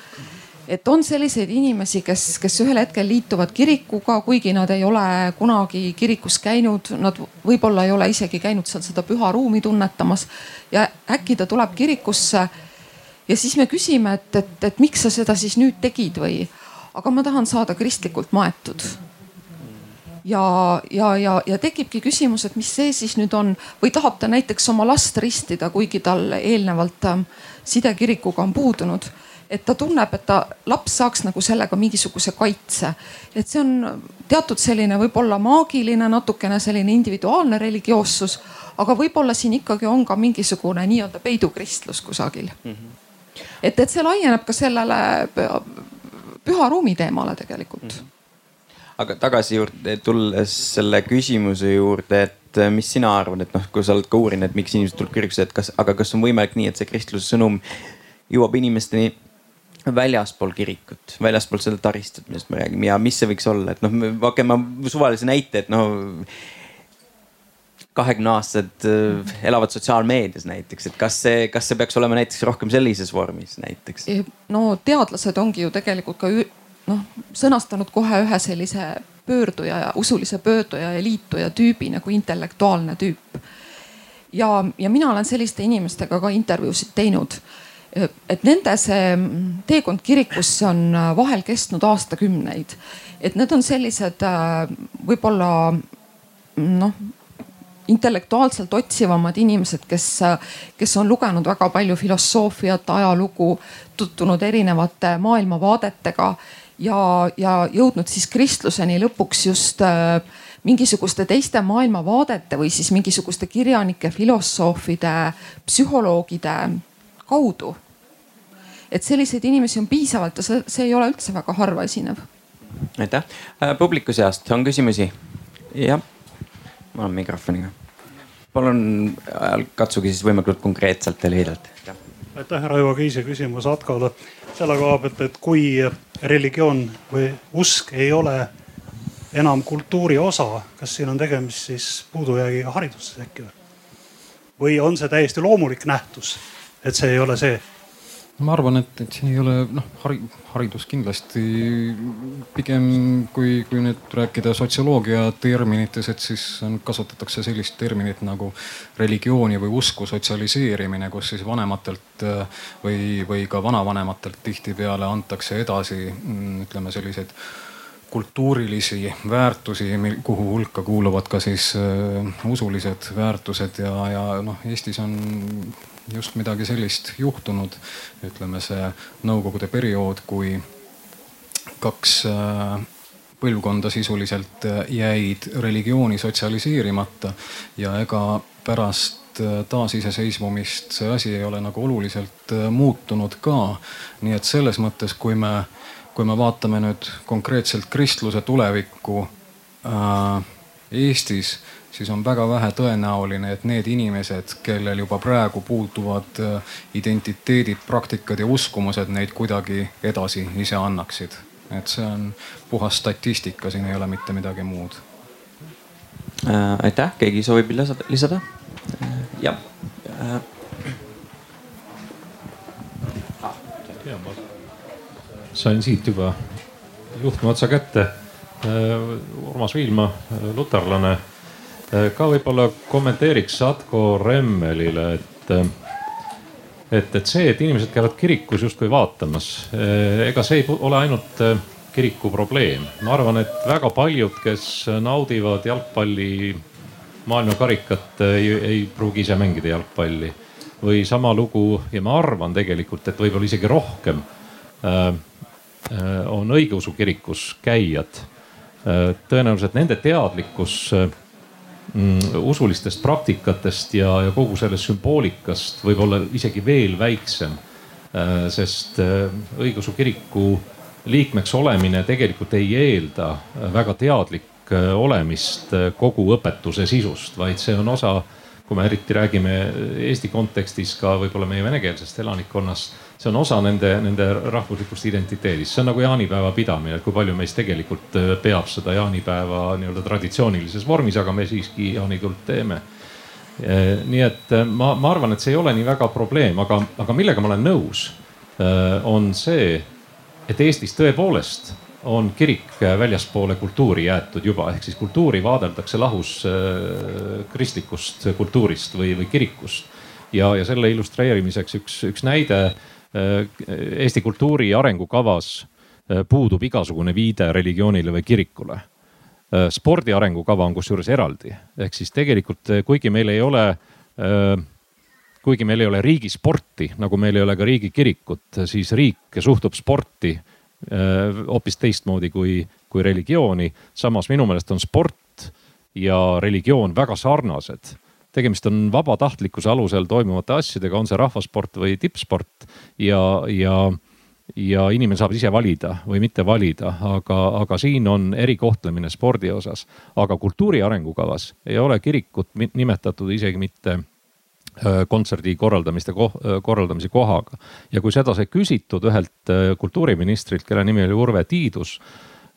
et on selliseid inimesi, kes, kes ühel hetkel liituvad kirikuga, kuigi nad ei ole kunagi kirikus käinud, nad võib-olla ei ole isegi käinud seal seda püha ruumi tunnetamas. ja äkki ta tuleb kirikusse ja siis me küsime, et, et, et miks sa seda siis nüüd tegid või, aga ma tahan saada kristlikult maetud. Ja, ja, ja, ja tekibki küsimus, et mis see siis nüüd on. Või tahab ta näiteks oma last ristida, kuigi tal eelnevalt ähm, side kirikuga on puudunud et ta tunneb, et ta laps saaks nagu sellega mingisuguse kaitse. et see on teatud selline võib-olla maagiline, natukene selline individuaalne religioossus, aga võib-olla siin ikkagi on ka mingisugune nii-öelda peidukristlus kusagil mm. -hmm. et, et see laieneb ka sellele püha ruumi teemale tegelikult mm. -hmm aga tagasi juurde tulles selle küsimuse juurde, et mis sina arvad, et noh, kui sa oled ka uurinud, et miks inimesed tulevad kirikusse, et kas, aga kas on võimalik nii, et see kristluse sõnum jõuab inimesteni väljaspool kirikut, väljaspool seda taristut, millest me räägime ja mis see võiks olla, et noh, okei ma suvalise näite, et no kahekümne aastased äh, elavad sotsiaalmeedias näiteks, et kas see, kas see peaks olema näiteks rohkem sellises vormis näiteks? no teadlased ongi ju tegelikult ka noh sõnastanud kohe ühe sellise pöörduja ja usulise pöörduja ja liituja tüübi nagu intellektuaalne tüüp. ja, ja mina olen selliste inimestega ka intervjuusid teinud. Et nende see teekond kirikusse on vahel kestnud aastakümneid. et need on sellised äh, võib-olla noh intellektuaalselt otsivamad inimesed, kes, kes on lugenud väga palju filosoofiat, ajalugu, tutvunud erinevate maailmavaadetega ja, ja jõudnud siis kristluseni lõpuks just äh, mingisuguste teiste maailmavaadete või siis mingisuguste kirjanike, filosoofide, psühholoogide kaudu. et selliseid inimesi on piisavalt ja see, see ei ole üldse väga harva esinev. aitäh, äh, publiku seast on küsimusi? jah, ma olen mikrofoniga. palun äh, katsuge siis võimalikult konkreetselt ja lühidalt. aitäh, härra Ivo Kiise küsimus Atkole selle koha pealt, et kui religioon või usk ei ole enam kultuuri osa, kas siin on tegemist siis puudujäägiga hariduses äkki või? või on see täiesti loomulik nähtus, et see ei ole see? ma arvan, et, et siin ei ole noh, hari, haridus kindlasti pigem kui, kui nüüd rääkida sotsioloogia terminites, et siis on, kasutatakse sellist terminit nagu religiooni või usku sotsialiseerimine, kus siis vanematelt või, või ka vanavanematelt tihtipeale antakse edasi mm, ütleme selliseid kultuurilisi väärtusi, kuhu hulka kuuluvad ka siis uh, usulised väärtused ja, ja noh, Eestis on just midagi sellist juhtunud. ütleme see nõukogude periood, kui kaks äh, põlvkonda sisuliselt äh, jäid religiooni sotsialiseerimata ja ega pärast äh, taasiseseisvumist see asi ei ole nagu oluliselt muutunud ka. nii et selles mõttes, kui me, kui me vaatame nüüd konkreetselt kristluse tulevikku äh, Eestis siis on väga vähe tõenäoline, et need inimesed, kellel juba praegu puuduvad äh, identiteedid, praktikad ja uskumused, neid kuidagi edasi ise annaksid. et see on puhas statistika, siin ei ole mitte midagi muud äh,. aitäh, keegi soovib lisada, lisada äh,? jah äh.. sain siit juba juhtme otsa kätte. Äh, Urmas Viilma, luterlane ka võib-olla kommenteeriks Atko Remmelile, et, äh, et, et see, et inimesed käivad kirikus justkui vaatamas, äh, ega see ei ole ainult kiriku probleem. ma arvan, et väga paljud, kes naudivad jalgpalli maailmakarikat, ei, ei pruugi ise mängida jalgpalli. või sama lugu ja ma arvan tegelikult, et võib-olla isegi rohkem äh, on õigeusu kirikus käijad. tõenäoliselt nende teadlikkus Mm, usulistest praktikatest ja, ja kogu sellest sümboolikast võib olla isegi veel väiksem. Äh, sest äh, õigeusu kiriku liikmeks olemine tegelikult ei eelda äh, väga teadlik olemist kogu õpetuse sisust, vaid see on osa, kui me eriti räägime Eesti kontekstis ka võib-olla meie venekeelsest elanikkonnast see on osa nende, nende rahvuslikust identiteedist, see on nagu jaanipäeva pidamine, et kui palju meist tegelikult äh, peab seda jaanipäeva nii-öelda traditsioonilises vormis, aga me siiski jaanitult teeme. Äh, nii et äh, ma, ma arvan, et see ei ole nii väga probleem, aga, aga millega ma olen nõus, on see, et Eestis tõepoolest on kirik väljaspoole kultuuri jäetud juba, ehk siis kultuuri vaadeldakse lahus kristlikust kultuurist või, või kirikust. ja, ja selle illustreerimiseks üks, üks näide Eesti kultuuri arengukavas äh, puudub igasugune viide religioonile või kirikule. Äh, spordi arengukava on kusjuures eraldi, ehk siis tegelikult kuigi meil ei ole, kuigi meil ei ole riigisporti, nagu meil ei ole ka riigikirikut, siis riik suhtub sporti hoopis teistmoodi kui, kui religiooni. samas minu meelest on sport ja religioon väga sarnased tegemist on vabatahtlikkuse alusel toimuvate asjadega, on see rahvasport või tippsport ja, ja, ja inimene saab ise valida või mitte valida, aga, aga siin on erikohtlemine spordi osas. aga kultuuri arengukavas ei ole kirikut nimetatud isegi mitte kontserdi korraldamiste, korraldamise kohaga. ja kui seda sai küsitud ühelt kultuuriministrilt, kelle nimi oli Urve Tiidus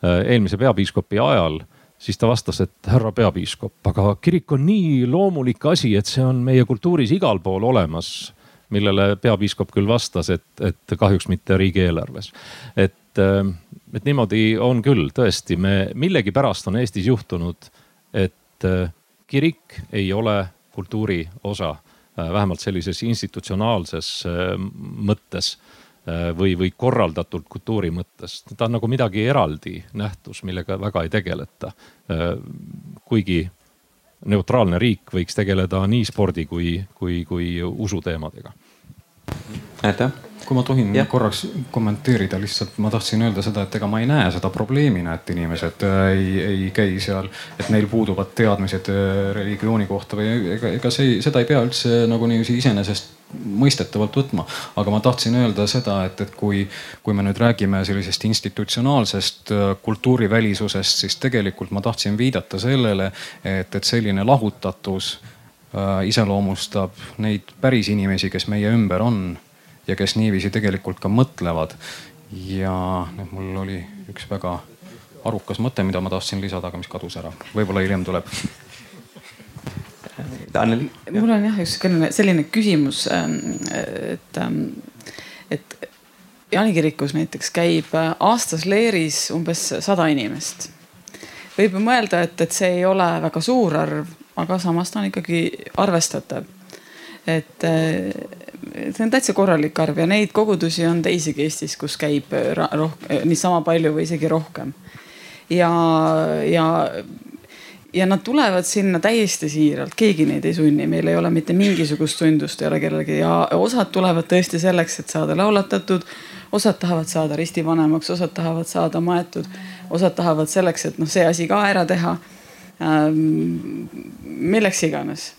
eelmise peapiiskopi ajal siis ta vastas, et härra peapiiskop, aga kirik on nii loomulik asi, et see on meie kultuuris igal pool olemas. millele peapiiskop küll vastas, et, et kahjuks mitte riigieelarves. et, äh, et niimoodi on küll tõesti, me millegipärast on Eestis juhtunud, et äh, kirik ei ole kultuuri osa, vähemalt sellises institutsionaalses mõttes Äh, või, või korraldatult kultuuri mõttes. ta on nagu midagi eraldi nähtus, millega väga ei tegeleta. Äh, kuigi neutraalne riik võiks tegeleda nii spordi kui, kui, kui usuteemadega. aitäh kui ma tohin ja. korraks kommenteerida, lihtsalt ma tahtsin öelda seda, et ega ma ei näe seda probleemina, et inimesed äh, ei, ei käi seal, et neil puuduvad teadmised religiooni kohta või ega, ega see, seda ei pea üldse nagu niiviisi iseenesest mõistetavalt võtma. aga ma tahtsin öelda seda, et, et kui, kui me nüüd räägime sellisest institutsionaalsest äh, kultuurivälisusest, siis tegelikult ma tahtsin viidata sellele, et, et selline lahutatus äh, iseloomustab neid päris inimesi, kes meie ümber on ja kes niiviisi tegelikult ka mõtlevad. ja nüüd mul oli üks väga arukas mõte, mida ma tahtsin lisada, aga mis kadus ära, võib-olla hiljem tuleb Anneli. mul on jah üks selline küsimus, ähm, et, ähm, et Jaani kirikus näiteks käib äh, aastas leeris umbes sada inimest. võib ju mõelda, et, et see ei ole väga suur arv, aga samas ta on ikkagi arvestatav. et äh, see on täitsa korralik arv ja neid kogudusi on teisigi Eestis, kus käib rohkem, niisama palju või isegi rohkem. ja, ja ja nad tulevad sinna täiesti siiralt, keegi neid ei sunni, meil ei ole mitte mingisugust sundust ei ole kellelgi ja osad tulevad tõesti selleks, et saada laulatatud. osad tahavad saada ristivanemaks, osad tahavad saada maetud, osad tahavad selleks, et noh, see asi ka ära teha ähm,. milleks iganes.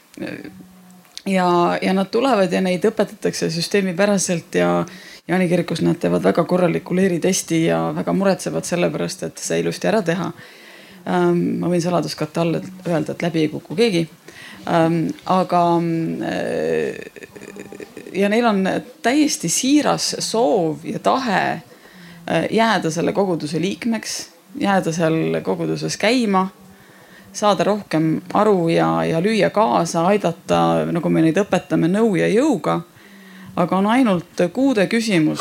ja, ja nad tulevad ja neid õpetatakse süsteemipäraselt ja Jaani kirikus nad teevad väga korraliku leeritesti ja väga muretsevad selle pärast, et see ilusti ära teha ma võin saladuskatte all öelda, et läbi ei kuku keegi. Ähm, aga äh, ja neil on täiesti siiras soov ja tahe äh, jääda selle koguduse liikmeks, jääda seal koguduses käima saada rohkem aru ja, ja lüüa kaasa, aidata, nagu me neid õpetame, nõu ja jõuga. aga on ainult kuude küsimus,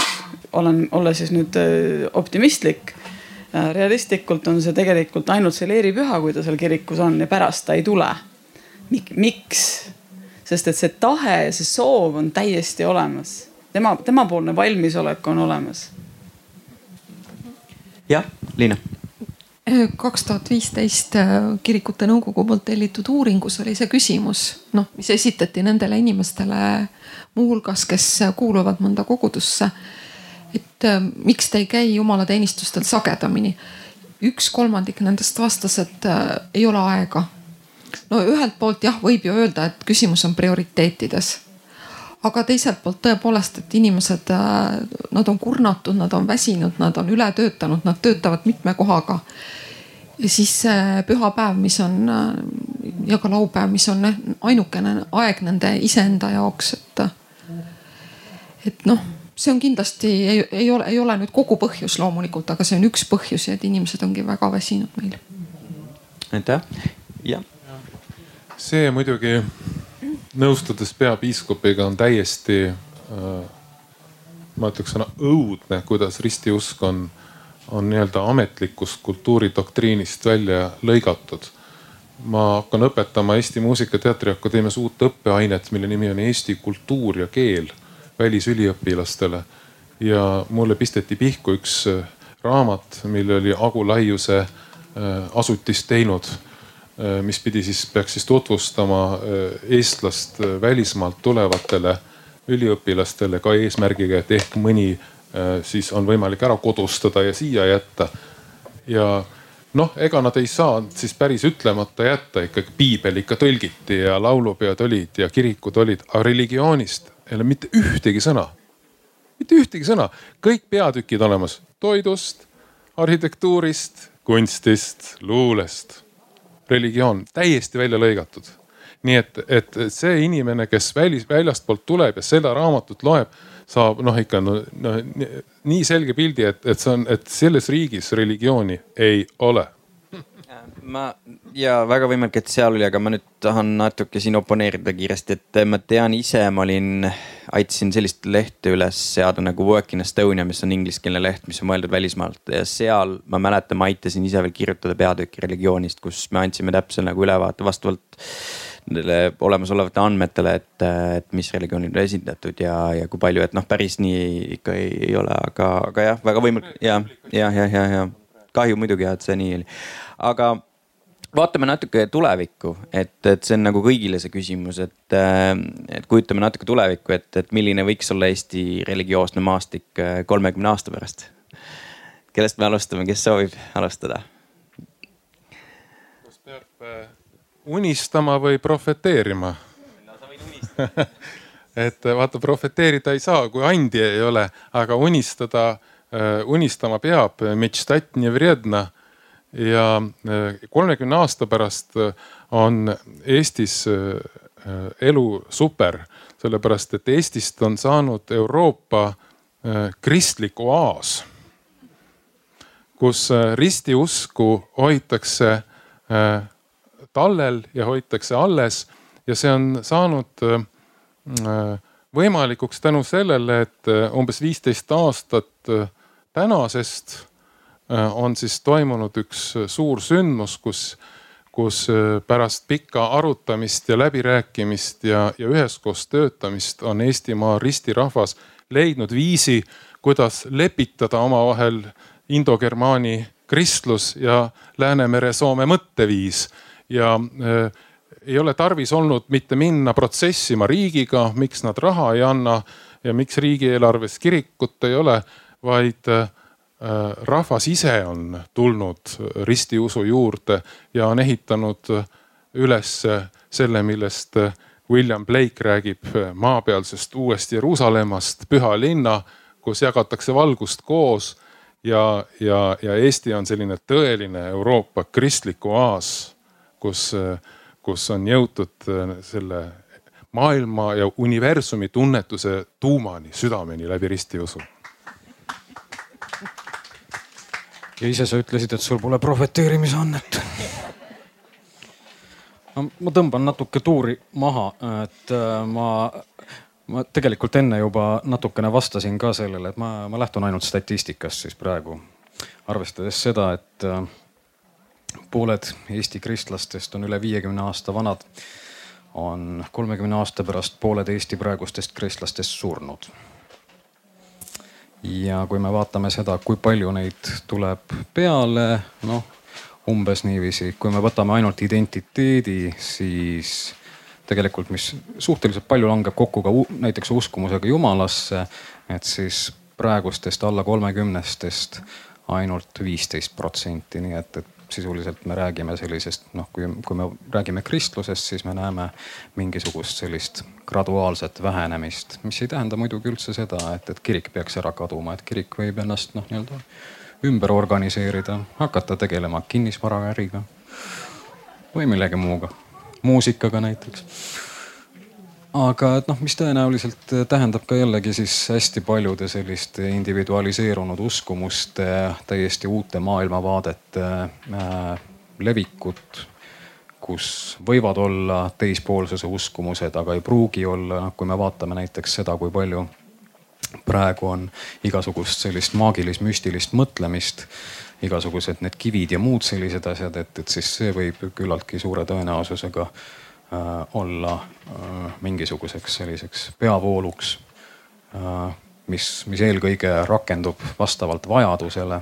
olen, olla siis nüüd äh, optimistlik realistlikult on see tegelikult ainult see leeripüha, kui ta seal kirikus on ja pärast ta ei tule Mik,. miks? sest et see tahe ja see soov on täiesti olemas. tema, temapoolne valmisolek on olemas. jah, Liina kaks tuhat viisteist äh, kirikute nõukogu poolt tellitud uuringus oli see küsimus, noh, mis esitati nendele inimestele muuhulgas, kes kuuluvad mõnda kogudusse et äh, miks te ei käi jumalateenistustel sagedamini. üks kolmandik nendest vastas, et äh, ei ole aega. no ühelt poolt jah, võib ju öelda, et küsimus on prioriteetides. aga teiselt poolt tõepoolest, et inimesed äh,, nad on kurnatud, nad on väsinud, nad on ületöötanud, nad töötavad mitme kohaga ja siis see pühapäev, mis on äh, ja ka laupäev, mis on ainukene aeg nende iseenda jaoks, et. et noh see on kindlasti ei, ei ole, ei ole nüüd kogu põhjus loomulikult, aga see on üks põhjusi, et inimesed ongi väga väsinud meil. aitäh, jah. see muidugi nõustudes peapiiskopiga on täiesti äh, ma ütleks sõna õudne, kuidas ristiusk on, on nii-öelda ametlikust kultuuridoktriinist välja lõigatud. ma hakkan õpetama Eesti Muusika- ja Teatriakadeemias uut õppeainet, mille nimi on Eesti kultuur ja keel välisüliõpilastele. ja mulle pisteti pihku üks äh, raamat, mille oli Agu Laiuse äh, asutis teinud äh, mis pidi siis, peaks siis tutvustama eestlast välismaalt tulevatele üliõpilastele ka eesmärgiga, et ehk mõni siis on võimalik ära kodustada ja siia jätta. ja noh, ega nad ei saa siis päris ütlemata jätta, ikkagi piibel ikka tõlgiti ja laulupeod olid ja kirikud olid, aga religioonist ei ole mitte ühtegi sõna. mitte ühtegi sõna, kõik peatükid olemas toidust, arhitektuurist, kunstist, luulest. religioon täiesti välja lõigatud. nii et, et see inimene, kes välis, väljastpoolt tuleb ja seda raamatut loeb, saab noh, ikka no, no nii selge pildi, et, et see on, et selles riigis religiooni ei ole ma ja väga võimalik, et seal oli, aga ma nüüd tahan natuke siin oponeerida kiiresti, et ma tean ise, ma olin, aitasin sellist lehte üles seada nagu Work in Estonia, mis on ingliskeelne leht, mis on mõeldud välismaalt. Ja seal ma mäletan, ma aitasin ise veel kirjutada peatükki religioonist, kus me andsime täpse nagu ülevaate vastavalt nendele olemasolevatele andmetele, et, et mis religioonid on esindatud ja, ja kui palju, et noh, päris nii ikka ei, ei ole, aga, aga jah, väga võimalik ja, ja, ja, ja, ja kahju muidugi jah, et see nii oli, aga vaatame natuke tulevikku, et, et see on nagu kõigile see küsimus, et, et kujutame natuke tulevikku, et, et milline võiks olla Eesti religioosne maastik kolmekümne aasta pärast. kellest me alustame, kes soovib alustada? kas peab äh, unistama või profeteerima no,? sa võid unistada [LAUGHS] et vaata, profeteerida ei saa, kui andi ei ole, aga unistada Äh, unistama peab, ja äh, kolmekümne aasta pärast äh, on Eestis elu super, sellepärast et Eestist on saanud Euroopa kristlik oaas, kus ristiusku hoitakse tallel ja hoitakse alles ja see on saanud võimalikuks tänu sellele, et umbes viisteist aastat tänasest äh, on siis toimunud üks äh, suur sündmus, kus, kus äh, pärast pikka arutamist ja läbirääkimist ja, ja üheskoos töötamist on Eestimaa ristirahvas leidnud viisi, kuidas lepitada omavahel indogermaani kristlus ja Läänemere-Soome mõtteviis. Ja äh, ei ole tarvis olnud mitte minna protsessima riigiga, miks nad raha ei anna ja miks riigieelarves kirikut ei ole vaid äh, rahvas ise on tulnud ristiusu juurde ja on ehitanud üles selle, millest William Blake räägib maapealsest uuest Jeruusalemmast, püha linna, kus jagatakse valgust koos ja, ja, ja Eesti on selline tõeline Euroopa kristlik oaas, kus, kus on jõutud selle maailma ja universumi tunnetuse tuumani, südameni läbi ristiusu ja ise sa ütlesid, et sul pole prohveteerimise annet. no ma tõmban natuke tuuri maha, et äh, ma, ma tegelikult enne juba natukene vastasin ka sellele, et ma, ma lähtun ainult statistikast siis praegu. arvestades seda, et äh, pooled Eesti kristlastest on üle viiekümne aasta vanad, on kolmekümne aasta pärast pooled Eesti praegustest kristlastest surnud ja kui me vaatame seda, kui palju neid tuleb peale, noh umbes niiviisi, kui me võtame ainult identiteedi, siis tegelikult, mis suhteliselt palju langeb kokku ka näiteks uskumusega jumalasse, et siis praegustest alla kolmekümnestest ainult viisteist protsenti, nii et, et sisuliselt me räägime sellisest noh, kui, kui me räägime kristlusest, siis me näeme mingisugust sellist graduaalset vähenemist, mis ei tähenda muidugi üldse seda, et, et kirik peaks ära kaduma, et kirik võib ennast noh, nii-öelda ümber organiseerida, hakata tegelema kinnisvaraäriga või millegi muuga, muusikaga näiteks aga noh, mis tõenäoliselt tähendab ka jällegi siis hästi paljude selliste individualiseerunud uskumuste, täiesti uute maailmavaadete äh, levikut, kus võivad olla teispoolsuse uskumused, aga ei pruugi olla, noh kui me vaatame näiteks seda, kui palju praegu on igasugust sellist maagilis-müstilist mõtlemist igasugused need kivid ja muud sellised asjad, et, et siis see võib küllaltki suure tõenäosusega Äh, olla äh, mingisuguseks selliseks peavooluks, äh, mis, mis eelkõige rakendub vastavalt vajadusele.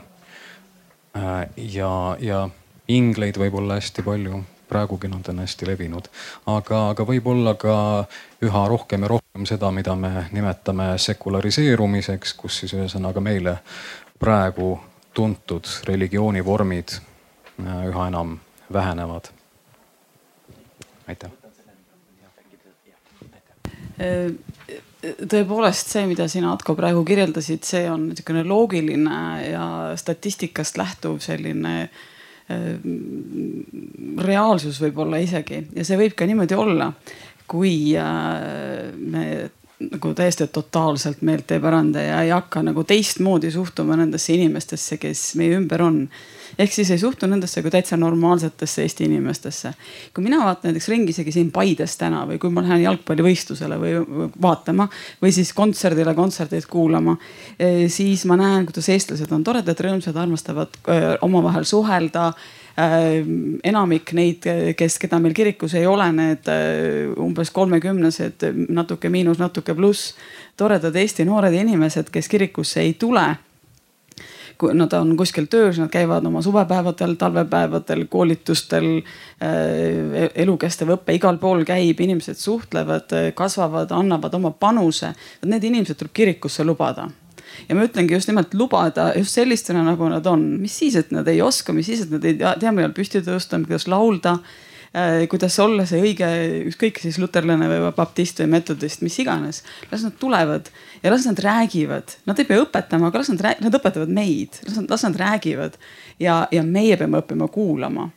ja, ja ingleid võib olla hästi palju, praegugi nad on hästi levinud, aga, aga võib-olla ka üha rohkem ja rohkem seda, mida me nimetame sekulariseerumiseks, kus siis ühesõnaga meile praegu tuntud religioonivormid üha enam vähenevad. aitäh tõepoolest see, mida sina, Atko, praegu kirjeldasid, see on niisugune loogiline ja statistikast lähtuv selline äh, reaalsus võib-olla isegi. Ja see võib ka niimoodi olla, kui äh, me nagu täiesti totaalselt meelt ei päranda ja ei hakka nagu teistmoodi suhtuma nendesse inimestesse, kes meie ümber on ehk siis ei suhtu nendesse kui täitsa normaalsetesse Eesti inimestesse. kui mina vaatan näiteks ringi isegi siin Paides täna või kui ma lähen jalgpallivõistlusele või vaatama või siis kontserdile kontserteid kuulama, eh, siis ma näen, kuidas eestlased on toredad, rõõmsad, armastavad omavahel suhelda enamik neid, kes, keda meil kirikus ei ole, need umbes kolmekümnesed, natuke miinus, natuke pluss, toredad Eesti noored inimesed, kes kirikusse ei tule kui nad on kuskil töös, nad käivad oma suvepäevadel, talvepäevadel, koolitustel äh,. elukestev õpe igal pool käib, inimesed suhtlevad, kasvavad, annavad oma panuse. Need inimesed tuleb kirikusse lubada ja ma ütlengi just nimelt lubada just sellistena, nagu nad on, mis siis, et nad ei oska, mis siis, et nad ei tea, millal püsti tõusta, kuidas laulda Äh, kuidas olla see õige, ükskõik siis luterlane või baptist või metodist, mis iganes. las nad tulevad ja las nad räägivad, nad ei pea õpetama, aga las nad, nad õpetavad meid, las nad, las nad räägivad ja, ja meie peame õppima kuulama.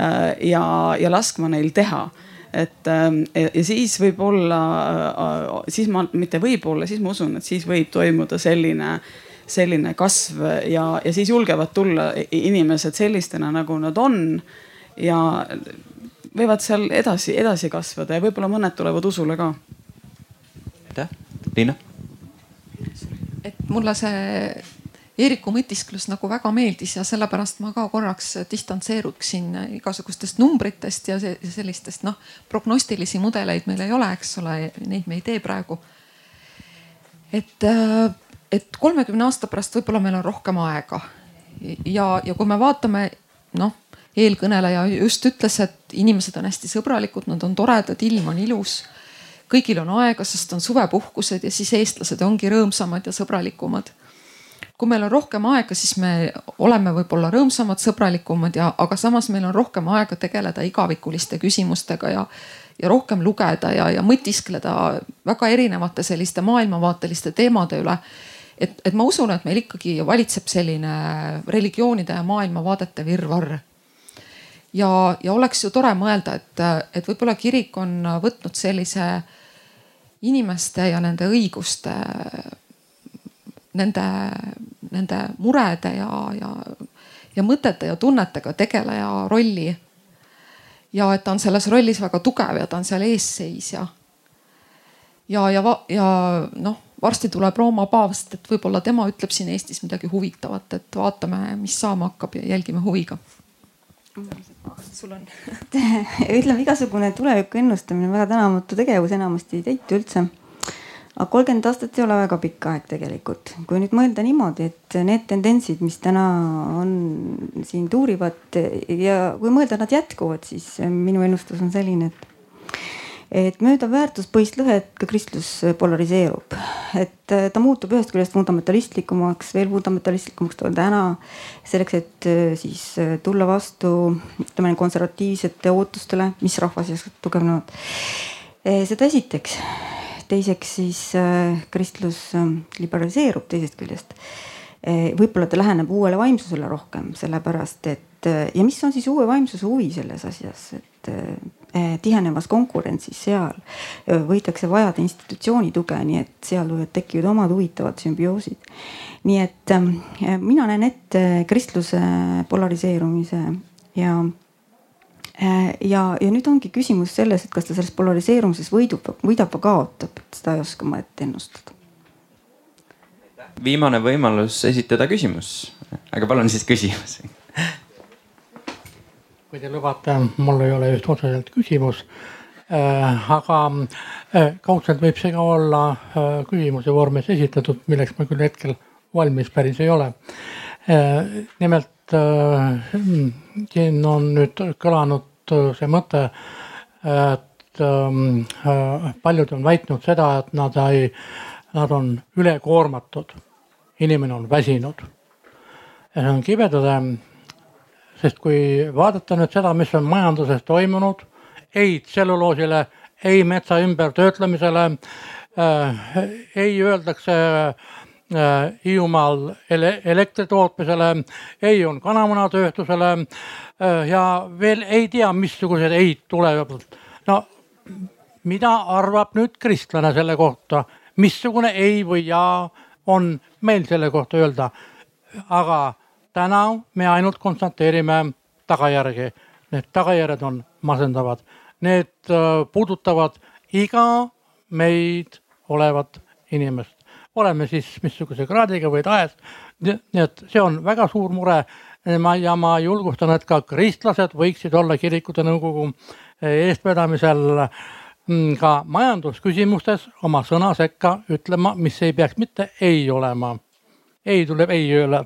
Äh, ja, ja laskma neil teha et ähm, ja siis võib-olla, äh, siis ma mitte võib-olla, siis ma usun, et siis võib toimuda selline selline kasv ja, ja siis julgevad tulla inimesed sellistena, nagu nad on. ja võivad seal edasi, edasi kasvada ja võib-olla mõned tulevad usule ka. aitäh, Liina. et mulle see Eeriku mõtisklus nagu väga meeldis ja sellepärast ma ka korraks distantseeruksin igasugustest numbritest ja sellistest noh, prognostilisi mudeleid meil ei ole, eks ole, neid me ei tee praegu. et, et kolmekümne aasta pärast võib-olla meil on rohkem aega ja, ja kui me vaatame noh eelkõneleja just ütles, et inimesed on hästi sõbralikud, nad on toredad, ilm on ilus. kõigil on aega, sest on suvepuhkused ja siis eestlased ongi rõõmsamad ja sõbralikumad. Kui meil on rohkem aega, siis me oleme võib-olla rõõmsamad, sõbralikumad ja, aga samas meil on rohkem aega tegeleda igavikuliste küsimustega ja, ja rohkem lugeda ja, ja mõtiskleda väga erinevate selliste maailmavaateliste teemade üle. Et, et ma usun, et meil ikkagi valitseb selline religioonide ja maailmavaadete virvarr. Ja, ja oleks ju tore mõelda, et, et võib-olla kirik on võtnud sellise inimeste ja nende õiguste, nende, nende murede ja, ja, ja mõtete ja tunnetega tegeleja rolli. ja et ta on selles rollis väga tugev ja ta on seal eesseisja. ja, ja, ja noh, varsti tuleb Rooma paavst, et võib-olla tema ütleb siin Eestis midagi huvitavat, et vaatame, mis saama hakkab ja jälgime huviga sul on [LAUGHS] ütleme, igasugune tuleviku ennustamine on väga tänamatu tegevus, enamasti ei täitu üldse. Aga kolmkümmend aastat ei ole väga pikk aeg tegelikult. kui nüüd mõelda niimoodi, et need tendentsid, mis täna on siin tuurivad ja kui mõelda, nad jätkuvad, siis minu ennustus on selline, et et mööda väärtuspõhist lõhet ka kristlus polariseerub, et äh, ta muutub ühest küljest fundamentalistlikumaks, veel fundamentalistlikumaks ta on täna. selleks, et äh, siis äh, tulla vastu ütleme konservatiivsete ootustele, mis rahva seas tugevnevad. seda esiteks, teiseks siis kristlus liberaliseerub teisest küljest võib-olla ta läheneb uuele vaimsusele rohkem, sellepärast et ja mis on siis uue vaimsuse huvi selles asjas, et tihenevas konkurentsis seal võidakse vajada institutsiooni tuge, nii et seal võivad tekkida omad huvitavad sümbioosid. nii et eh, mina näen ette kristluse polariseerumise ja ja, ja nüüd ongi küsimus selles, et kas ta selles polariseerumises võidub, võidab või kaotab, et seda ei oska ma ette ennustada. viimane võimalus esitada küsimus, aga palun siis küsimus kui te lubate, mul ei ole just otseselt küsimus äh,. aga äh, kaudselt võib see ka olla äh, küsimuse vormis esitatud, milleks ma küll hetkel valmis päris ei ole äh,. nimelt äh, siin on nüüd kõlanud äh, see mõte, et ähm, äh, paljud on väitnud seda, et nad ei, nad on ülekoormatud. inimene on väsinud. ja see on kibedade sest kui vaadata nüüd seda, mis on majanduses toimunud, ei tselluloosile, ei metsa ümbertöötlemisele äh,, ei öeldakse äh, Hiiumaal ele elektri tootmisele, ei on kanamunatööstusele äh, ja veel ei tea, missugused ei tulevad. no mida arvab nüüd kristlane selle kohta, missugune ei või jaa on meil selle kohta öelda. aga täna me ainult konstateerime tagajärgi. Need tagajärjed on masendavad, need äh, puudutavad iga meid olevat inimest, oleme siis missuguse kraadiga või tahes. nii et see on väga suur mure. ma ja ma julgustan, et ka kristlased võiksid olla kirikute nõukogu eestvedamisel mm, ka majandusküsimustes oma sõna sekka ütlema, mis ei peaks mitte ei olema. ei tuleb ei öelda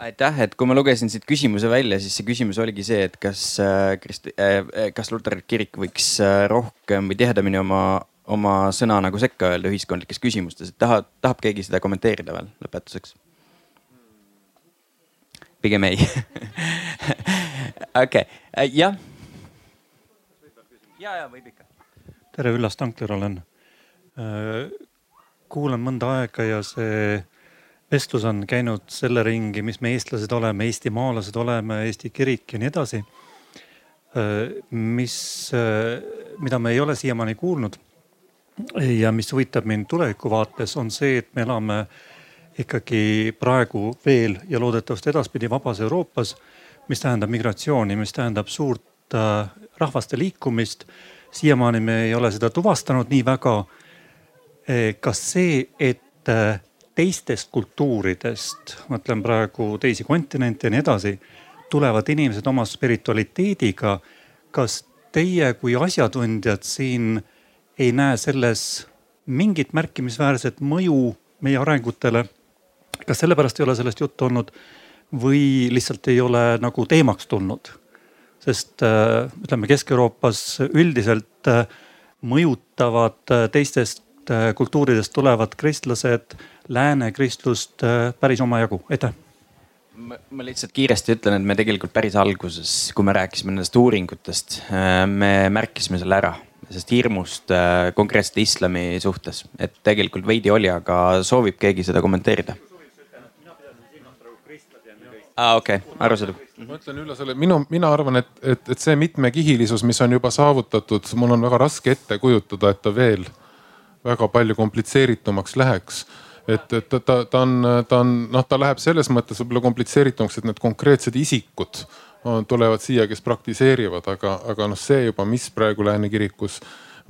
aitäh, et kui ma lugesin siit küsimuse välja, siis see küsimus oligi see, et kas äh, Krist- äh,, kas luterlik kirik võiks äh, rohkem või tihedamini oma, oma sõna nagu sekka öelda ühiskondlikes küsimustes, et tahab, tahab keegi seda kommenteerida veel lõpetuseks? pigem ei [LAUGHS] okei, äh, jah. ja, ja võib ikka. tere, Üllar Stankler olen. kuulan mõnda aega ja see vestlus on käinud selle ringi, mis me eestlased oleme, eestimaalased oleme, Eesti kirik ja nii edasi. mis, mida me ei ole siiamaani kuulnud ja mis huvitab mind tuleviku vaates, on see, et me elame ikkagi praegu veel ja loodetavasti edaspidi vabas Euroopas, mis tähendab migratsiooni, mis tähendab suurt äh, rahvaste liikumist. siiamaani me ei ole seda tuvastanud nii väga. kas see, et äh, teistest kultuuridest, mõtlen praegu teisi kontinente ja nii edasi, tulevad inimesed oma spiritualiteediga. kas teie kui asjatundjad siin ei näe selles mingit märkimisväärset mõju meie arengutele? kas sellepärast ei ole sellest juttu olnud või lihtsalt ei ole nagu teemaks tulnud? sest äh, ütleme Kesk-Euroopas üldiselt äh, mõjutavad äh, teistest kultuuridest tulevad kristlased lääne kristlust päris omajagu, aitäh ma, lihtsalt kiiresti ütlen, et me tegelikult päris alguses, kui me rääkisime nendest uuringutest, me märkisime selle ära, sest hirmust äh, konkreetselt islami suhtes, et tegelikult veidi oli, aga soovib keegi seda kommenteerida? aa ah,, okei okay., arusaadav. ma ütlen Üllasele, minu, mina arvan, et, et, et see mitmekihilisus, mis on juba saavutatud, mul on väga raske ette kujutada, et ta veel väga palju komplitseeritumaks läheks et, et ta, ta, ta on, ta on noh, ta läheb selles mõttes võib-olla komplitseeritumaks, et need konkreetsed isikud tulevad siia, kes praktiseerivad, aga, aga noh, see juba, mis praegu Lääne kirikus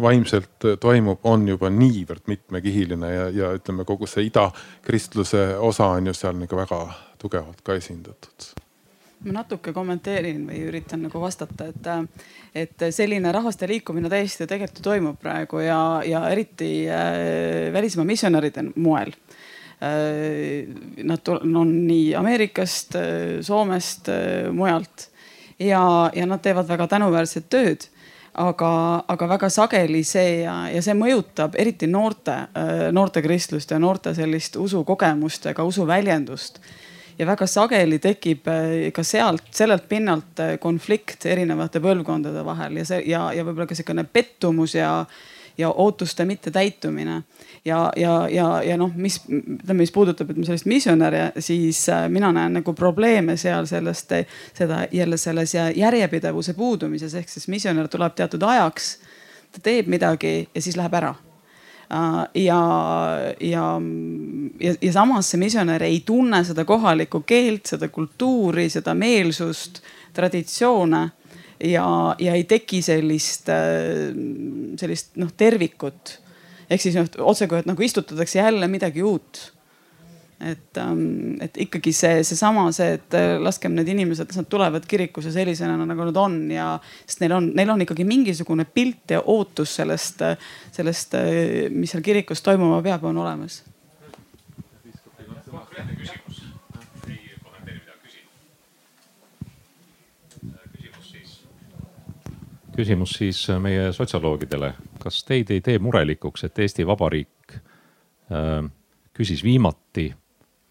vaimselt toimub, on juba niivõrd mitmekihiline ja, ja ütleme, kogu see idakristluse osa on ju seal nagu väga tugevalt ka esindatud ma natuke kommenteerin või üritan nagu vastata, et, et selline rahvaste liikumine täiesti tegelikult ju toimub praegu ja, ja eriti äh, välismaa missionäride moel äh,. Nad on nii Ameerikast, äh, Soomest äh,, mujalt. Ja, ja nad teevad väga tänuväärset tööd aga, aga väga sageli see ja, ja see mõjutab eriti noorte, äh, noorte kristlust ja noorte sellist usukogemust ka usuväljendust. Ja väga sageli tekib äh, ka sealt, sellelt pinnalt äh, konflikt erinevate põlvkondade vahel ja see ja, ja võib-olla ka sihukene pettumus ja ja ootuste mittetäitumine. ja, ja, ja, ja noh, mis ütleme, mis puudutab, ütleme sellist misjonäri, siis äh, mina näen nagu probleeme seal sellest, seda jälle selles järjepidevuse puudumises, ehk siis misjonär tuleb teatud ajaks, ta teeb midagi ja siis läheb ära Äh, ja, ja, ja, ja samas see misjonär ei tunne seda kohalikku keelt, seda kultuuri, seda meelsust, traditsioone ja, ja ei teki sellist, äh, sellist noh tervikut. ehk siis noh otsekui, et nagu istutatakse jälle midagi uut et, ähm, et ikkagi see, seesama, see, et äh, laskem need inimesed, las nad tulevad kirikusse sellisena, nagu nad on ja, sest neil on, neil on ikkagi mingisugune pilt ja ootus sellest, sellest, äh, mis seal kirikus toimuma peab, on olemas. küsimus siis meie sotsioloogidele, kas teid ei tee murelikuks, et Eesti Vabariik äh, küsis viimati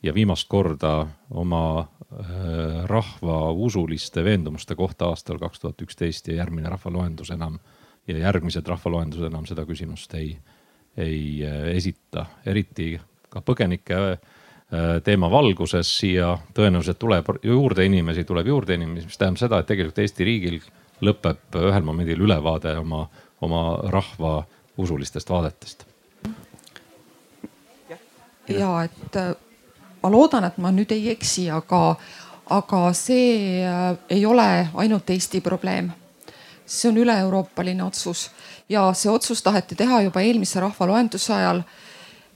ja viimast korda oma äh, rahva usuliste veendumuste kohta aastal kaks tuhat üksteist ja järgmine rahvaloendus enam ja järgmised rahvaloendused enam seda küsimust ei, ei äh, esita, eriti ka põgenike äh, teema valguses siia tõenäoliselt tuleb juurde inimesi, tuleb juurde inimesi, mis tähendab seda, et tegelikult Eesti riigil lõpeb ühel momendil ülevaade oma, oma rahva usulistest vaadetest ja et äh, ma loodan, et ma nüüd ei eksi, aga, aga see äh, ei ole ainult Eesti probleem. see on üle-euroopaline otsus ja see otsus taheti teha juba eelmise rahvaloenduse ajal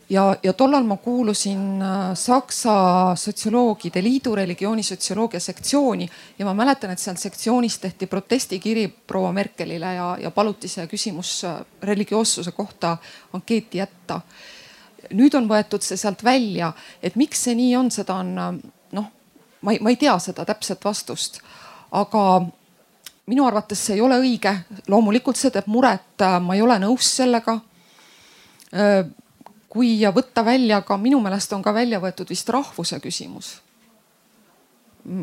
ja, ja tollal ma kuulusin äh, Saksa Sotsioloogide Liidu religioonisotsioloogia sektsiooni ja ma mäletan, et seal sektsioonis tehti protestikiri proua Merkelile ja, ja paluti see küsimus äh, religioossuse kohta ankeeti jätta. nüüd on võetud see sealt välja, et miks see nii on, seda on äh, noh, ma ei, ma ei tea seda täpset vastust, aga minu arvates see ei ole õige. loomulikult see teeb muret, ma ei ole nõus sellega kui võtta välja ka, minu meelest on ka välja võetud vist rahvuse küsimus.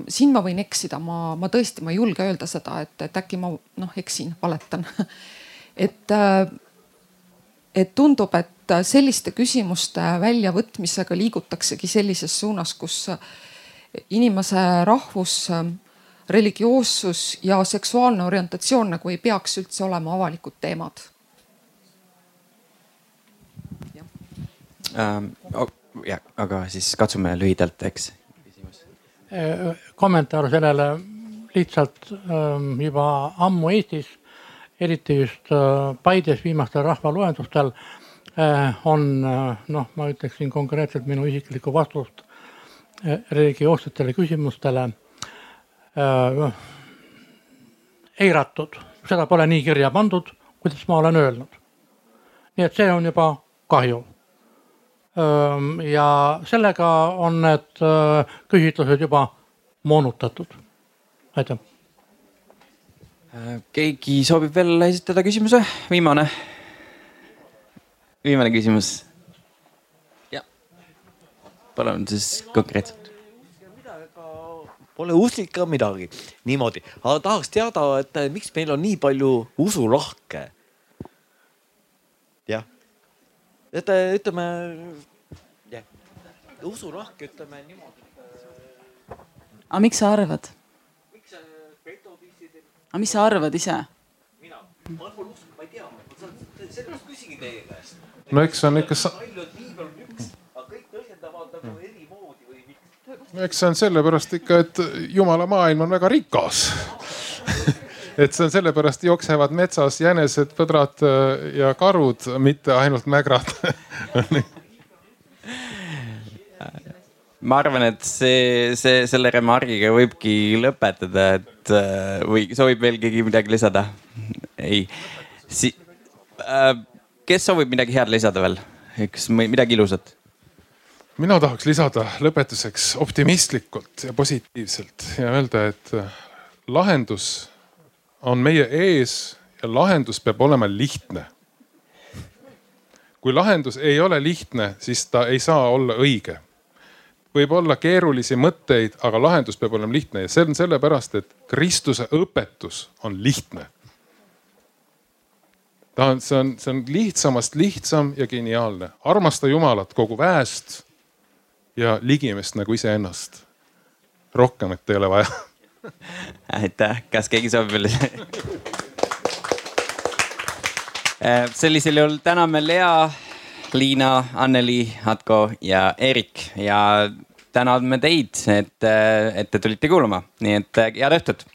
siin ma võin eksida, ma, ma tõesti, ma ei julge öelda seda, et, et äkki ma noh, eksin, valetan [LAUGHS] et, et tundub, et selliste küsimuste väljavõtmisega liigutaksegi sellises suunas, kus inimese rahvus, religioossus ja seksuaalne orientatsioon nagu ei peaks üldse olema avalikud teemad ähm,. jah, aga siis katsume lühidalt, eks. Äh, kommentaar sellele lihtsalt ähm, juba ammu Eestis, eriti just äh, Paides viimastel rahvaloendustel äh, on noh, ma ütleksin konkreetselt minu isiklikku vastust religioossetele küsimustele eiratud, seda pole nii kirja pandud, kuidas ma olen öelnud. nii et see on juba kahju ja sellega on need küsitlused juba moonutatud. aitäh. Äh, keegi soovib veel esitada küsimuse, viimane, viimane küsimus. jah, palun siis konkreetselt. Pole usklik ka midagi, niimoodi, aga tahaks teada, et miks meil on nii palju usulahke jah, et ütleme, jah, usulahk, ütleme niimoodi. aga miks sa arvad? aga mis sa arvad ise? mina, ma pole uskunud, ma ei tea, sellepärast küsingi teie käest. no eks see on ikka sa.... palju, et piibel on üks, aga kõik tõlgendavad nagu erimoodi või miks? no eks see on sellepärast ikka, et jumala maailm on väga rikas [LAUGHS] et see on sellepärast jooksevad metsas jänesed, põdrad äh, ja karud, mitte ainult mägrad ma arvan, et see, see, selle remargiga võibki lõpetada, et äh, või soovib veel keegi midagi lisada? ei si,. Äh, kes soovib midagi head lisada veel, kas midagi ilusat? mina tahaks lisada lõpetuseks optimistlikult ja positiivselt ja öelda, et lahendus on meie ees ja lahendus peab olema lihtne. kui lahendus ei ole lihtne, siis ta ei saa olla õige. võib olla keerulisi mõtteid, aga lahendus peab olema lihtne ja see on sellepärast, et Kristuse õpetus on lihtne. ta on, see on, see on lihtsamast lihtsam ja geniaalne. armasta Jumalat kogu väest ja ligimest nagu iseennast. rohkemat ei ole vaja aitäh, kas keegi soovib veel äh, sellisel juhul täname Lea, Liina, Anneli, Atko ja Erik ja täname teid, et, et te tulite kuulama, nii et head õhtut